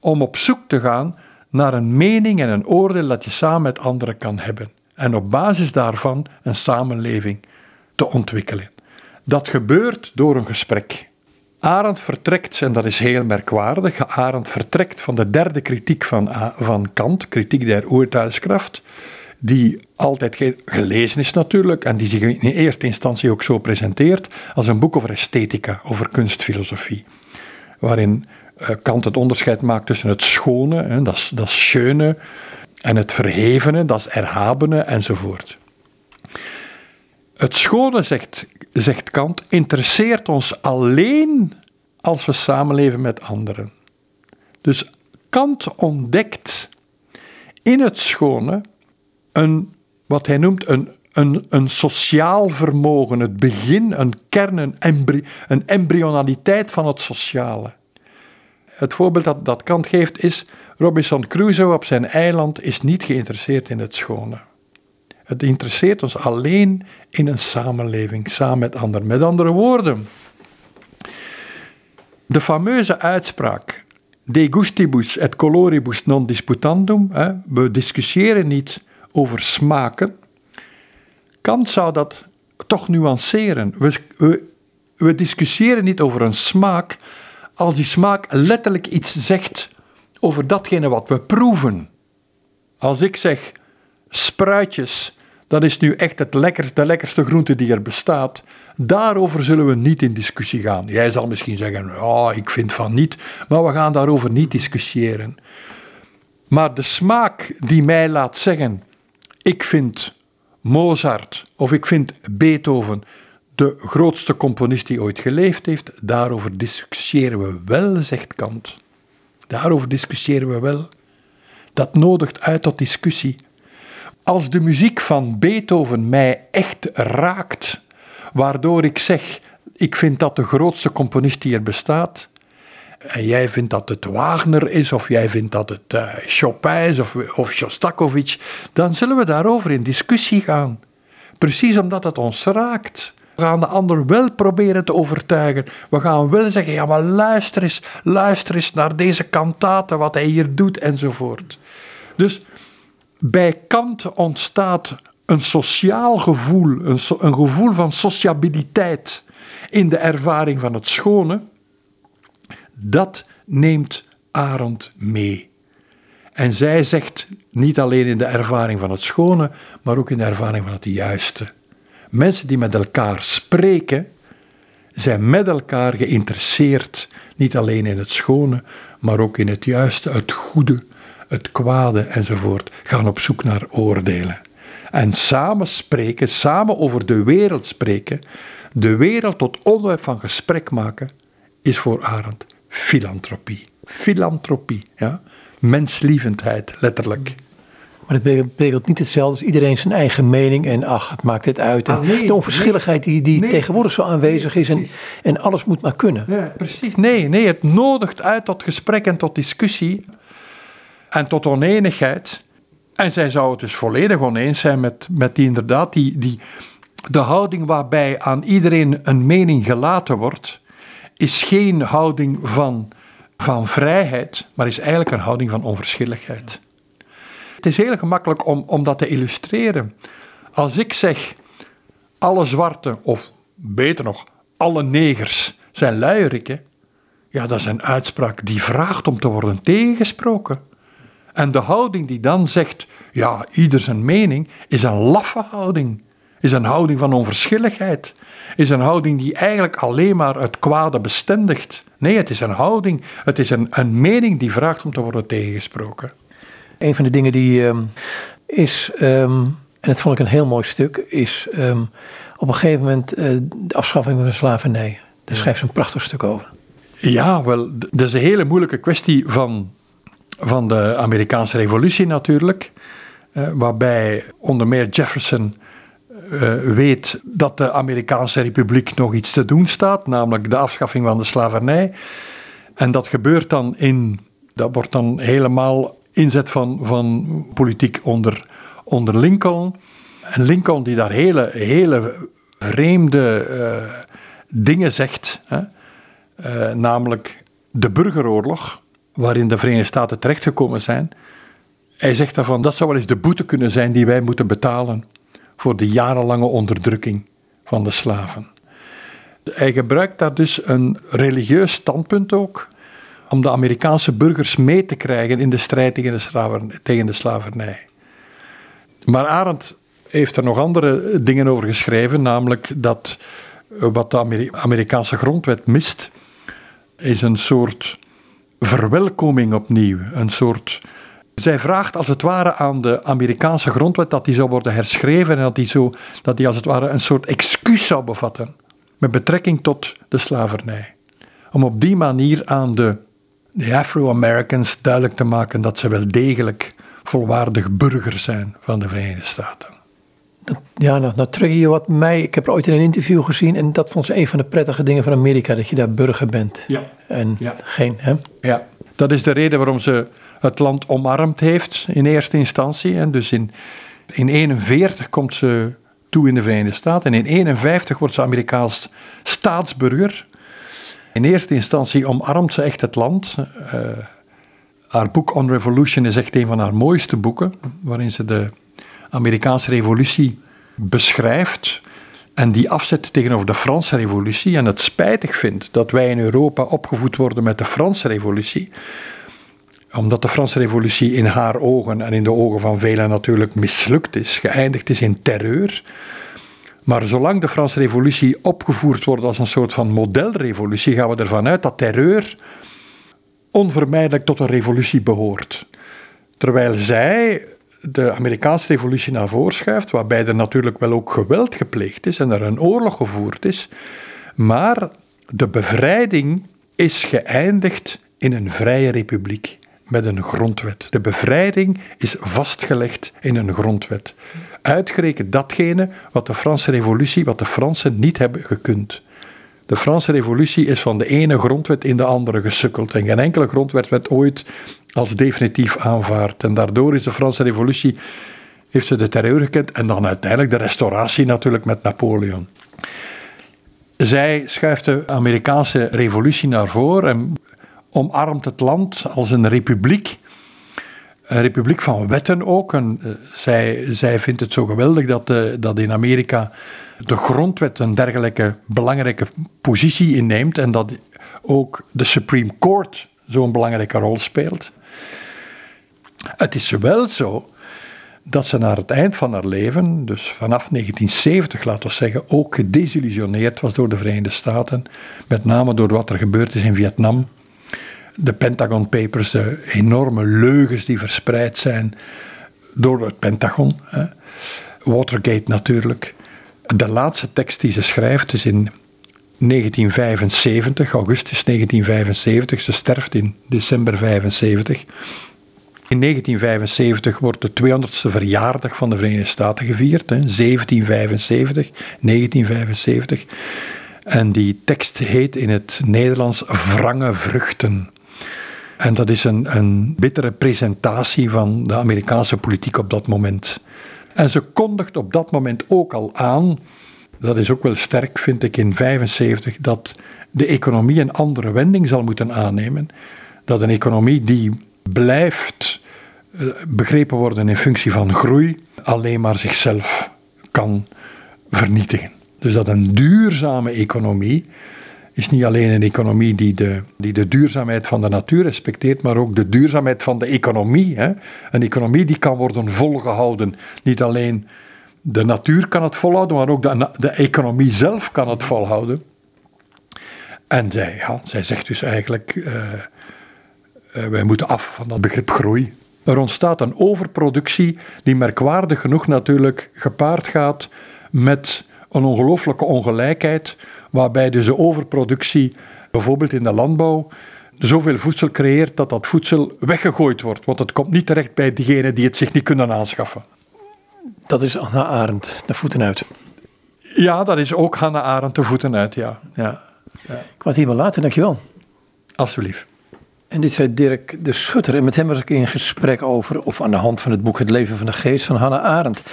om op zoek te gaan naar een mening en een oordeel dat je samen met anderen kan hebben. En op basis daarvan een samenleving te ontwikkelen. Dat gebeurt door een gesprek. Arendt vertrekt, en dat is heel merkwaardig, Arendt vertrekt van de derde kritiek van, van Kant, kritiek der oertuigskracht, die altijd gelezen is natuurlijk en die zich in eerste instantie ook zo presenteert als een boek over esthetica, over kunstfilosofie, waarin Kant het onderscheid maakt tussen het schone, hè, dat, is, dat is en het verhevene, dat is erhabene enzovoort. Het schone, zegt, zegt Kant, interesseert ons alleen als we samenleven met anderen. Dus Kant ontdekt in het schone een, wat hij noemt een, een, een sociaal vermogen, het begin, een kern, een, een embryonaliteit van het sociale. Het voorbeeld dat, dat Kant geeft is, Robinson Crusoe op zijn eiland is niet geïnteresseerd in het schone. Het interesseert ons alleen in een samenleving, samen met anderen. Met andere woorden, de fameuze uitspraak de gustibus et coloribus non disputandum, hè, we discussiëren niet over smaken. Kant zou dat toch nuanceren. We, we, we discussiëren niet over een smaak als die smaak letterlijk iets zegt over datgene wat we proeven. Als ik zeg spruitjes, dat is nu echt het lekkerste, de lekkerste groente die er bestaat. Daarover zullen we niet in discussie gaan. Jij zal misschien zeggen, ik vind van niet, maar we gaan daarover niet discussiëren. Maar de smaak die mij laat zeggen, ik vind Mozart of ik vind Beethoven de grootste componist die ooit geleefd heeft, daarover discussiëren we wel, zegt Kant. Daarover discussiëren we wel. Dat nodigt uit tot discussie. Als de muziek van Beethoven mij echt raakt, waardoor ik zeg, ik vind dat de grootste componist die er bestaat, en jij vindt dat het Wagner is, of jij vindt dat het uh, Chopin is, of, of Shostakovich, dan zullen we daarover in discussie gaan. Precies omdat het ons raakt. We gaan de ander wel proberen te overtuigen. We gaan wel zeggen, ja maar luister eens, luister eens naar deze kantate, wat hij hier doet, enzovoort. Dus bij Kant ontstaat een sociaal gevoel, een, een gevoel van sociabiliteit in de ervaring van het schone. Dat neemt Arend mee. En zij zegt niet alleen in de ervaring van het schone, maar ook in de ervaring van het juiste. Mensen die met elkaar spreken, zijn met elkaar geïnteresseerd, niet alleen in het schone, maar ook in het juiste, het goede, het kwade enzovoort, gaan op zoek naar oordelen. En samen spreken, samen over de wereld spreken, de wereld tot onderwerp van gesprek maken, is voor Arendt filantropie. Filantropie, ja? menslievendheid, letterlijk. Maar het betekent niet hetzelfde als iedereen zijn eigen mening en ach, het maakt dit uit. En ah, de onverschilligheid die, die tegenwoordig zo aanwezig is en, en alles moet maar kunnen. Ja, precies. Nee, nee, het nodigt uit tot gesprek en tot discussie en tot oneenigheid. En zij zou het dus volledig oneens zijn met, met die inderdaad, die, die, de houding waarbij aan iedereen een mening gelaten wordt, is geen houding van, van vrijheid, maar is eigenlijk een houding van onverschilligheid. Het is heel gemakkelijk om, om dat te illustreren. Als ik zeg, alle zwarte, of beter nog, alle negers zijn luierikken, ja, dat is een uitspraak die vraagt om te worden tegengesproken. En de houding die dan zegt, ja, ieder zijn mening, is een laffe houding. Is een houding van onverschilligheid. Is een houding die eigenlijk alleen maar het kwade bestendigt. Nee, het is een houding, het is een, een mening die vraagt om te worden tegengesproken. Een van de dingen die um, is, um, en dat vond ik een heel mooi stuk, is um, op een gegeven moment uh, de afschaffing van de slavernij. Daar schrijft ze een prachtig stuk over. Ja, wel, dat is een hele moeilijke kwestie van van de Amerikaanse Revolutie natuurlijk, eh, waarbij onder meer Jefferson uh, weet dat de Amerikaanse Republiek nog iets te doen staat, namelijk de afschaffing van de slavernij. En dat gebeurt dan in, dat wordt dan helemaal inzet van, van politiek onder, onder Lincoln. En Lincoln die daar hele, hele vreemde eh, dingen zegt, hè? Eh, namelijk de burgeroorlog, waarin de Verenigde Staten terechtgekomen zijn. Hij zegt daarvan, dat zou wel eens de boete kunnen zijn die wij moeten betalen voor de jarenlange onderdrukking van de slaven. Hij gebruikt daar dus een religieus standpunt ook, om de Amerikaanse burgers mee te krijgen in de strijd tegen de, slavernij. Maar Arendt heeft er nog andere dingen over geschreven, namelijk dat wat de Amerikaanse grondwet mist, is een soort verwelkoming opnieuw, een soort zij vraagt als het ware aan de Amerikaanse grondwet dat die zou worden herschreven en dat die, zo, dat die als het ware een soort excuus zou bevatten met betrekking tot de slavernij. Om op die manier aan de, de Afro-Americans duidelijk te maken dat ze wel degelijk volwaardig burger zijn van de Verenigde Staten. Dat, ja, nou, nou trek je wat mij. Ik heb er ooit in een interview gezien en dat vond ze een van de prettige dingen van Amerika, dat je daar burger bent. Ja. En geen, hè? Ja, dat is de reden waarom ze het land omarmd heeft in eerste instantie. En dus in 1941 komt ze toe in de Verenigde Staten en in 1951 wordt ze Amerikaans staatsburger. In eerste instantie omarmt ze echt het land. Uh, haar boek On Revolution is echt een van haar mooiste boeken, waarin ze de Amerikaanse revolutie beschrijft en die afzet tegenover de Franse revolutie en het spijtig vindt dat wij in Europa opgevoed worden met de Franse revolutie, omdat de Franse revolutie in haar ogen en in de ogen van velen natuurlijk mislukt is, geëindigd is in terreur. Maar zolang de Franse revolutie opgevoerd wordt als een soort van modelrevolutie, gaan we ervan uit dat terreur onvermijdelijk tot een revolutie behoort. Terwijl zij de Amerikaanse revolutie naar voren schuift, waarbij er natuurlijk wel ook geweld gepleegd is en er een oorlog gevoerd is, maar de bevrijding is geëindigd in een vrije republiek met een grondwet. De bevrijding is vastgelegd in een grondwet. Uitgerekend datgene wat de Franse revolutie, wat de Fransen niet hebben gekund. De Franse revolutie is van de ene grondwet in de andere gesukkeld. En geen enkele grondwet werd ooit als definitief aanvaard. En daardoor is de Franse revolutie, heeft ze de terreur gekend en dan uiteindelijk de restauratie natuurlijk met Napoleon. Zij schuift de Amerikaanse revolutie naar voren en omarmt het land als een republiek. Een republiek van wetten ook. En eh, zij, zij vindt het zo geweldig dat, uh, dat in Amerika de grondwet een dergelijke belangrijke positie inneemt en dat ook de Supreme Court zo'n belangrijke rol speelt. Het is wel zo dat ze naar het eind van haar leven, dus vanaf 1970 laten we zeggen, ook gedesillusioneerd was door de Verenigde Staten. Met name door wat er gebeurd is in Vietnam. De Pentagon Papers, de enorme leugens die verspreid zijn door het Pentagon. Hè. Watergate natuurlijk. De laatste tekst die ze schrijft is in 1975, augustus 1975. Ze sterft in december 75. In 1975 wordt de 200ste verjaardag van de Verenigde Staten gevierd. Hè, 1775, 1975. En die tekst heet in het Nederlands Wrange Vruchten. En dat is een, bittere presentatie van de Amerikaanse politiek op dat moment. En ze kondigt op dat moment ook al aan, dat is ook wel sterk vind ik in 75, dat de economie een andere wending zal moeten aannemen. Dat een economie die blijft eh, begrepen worden in functie van groei, alleen maar zichzelf kan vernietigen. Dus dat een duurzame economie is niet alleen een economie die de, die de duurzaamheid van de natuur respecteert, maar ook de duurzaamheid van de economie. Hè. Een economie die kan worden volgehouden. Niet alleen de natuur kan het volhouden, maar ook de, de economie zelf kan het volhouden. En zij, ja, zij zegt dus eigenlijk, uh, uh, wij moeten af van dat begrip groei. Er ontstaat een overproductie die merkwaardig genoeg natuurlijk gepaard gaat met een ongelooflijke ongelijkheid, waarbij dus de overproductie, bijvoorbeeld in de landbouw, zoveel voedsel creëert dat dat voedsel weggegooid wordt, want het komt niet terecht bij diegenen die het zich niet kunnen aanschaffen. Dat is Hanna Arendt, de voeten uit. Ja, dat is ook Hanna Arendt, de voeten uit, ja. ja. ja. Ik was hier wel later, dankjewel. Alsjeblieft. En dit zei Dirk de Schutter. En met hem was ik in gesprek over, of aan de hand van het boek Het Leven van de Geest van Hannah Arendt. We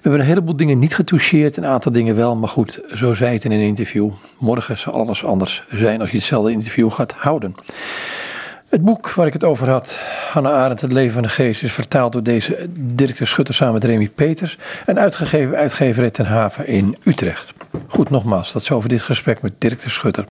hebben een heleboel dingen niet getoucheerd, een aantal dingen wel. Maar goed, zo zei het in een interview. Morgen zal alles anders zijn als je hetzelfde interview gaat houden. Het boek waar ik het over had, Hannah Arendt, Het leven van de geest, is vertaald door deze Dirk de Schutter samen met Remy Peters en uitgegeven uitgeverij Ten Haven in Utrecht. Goed, nogmaals, dat is over dit gesprek met Dirk de Schutter.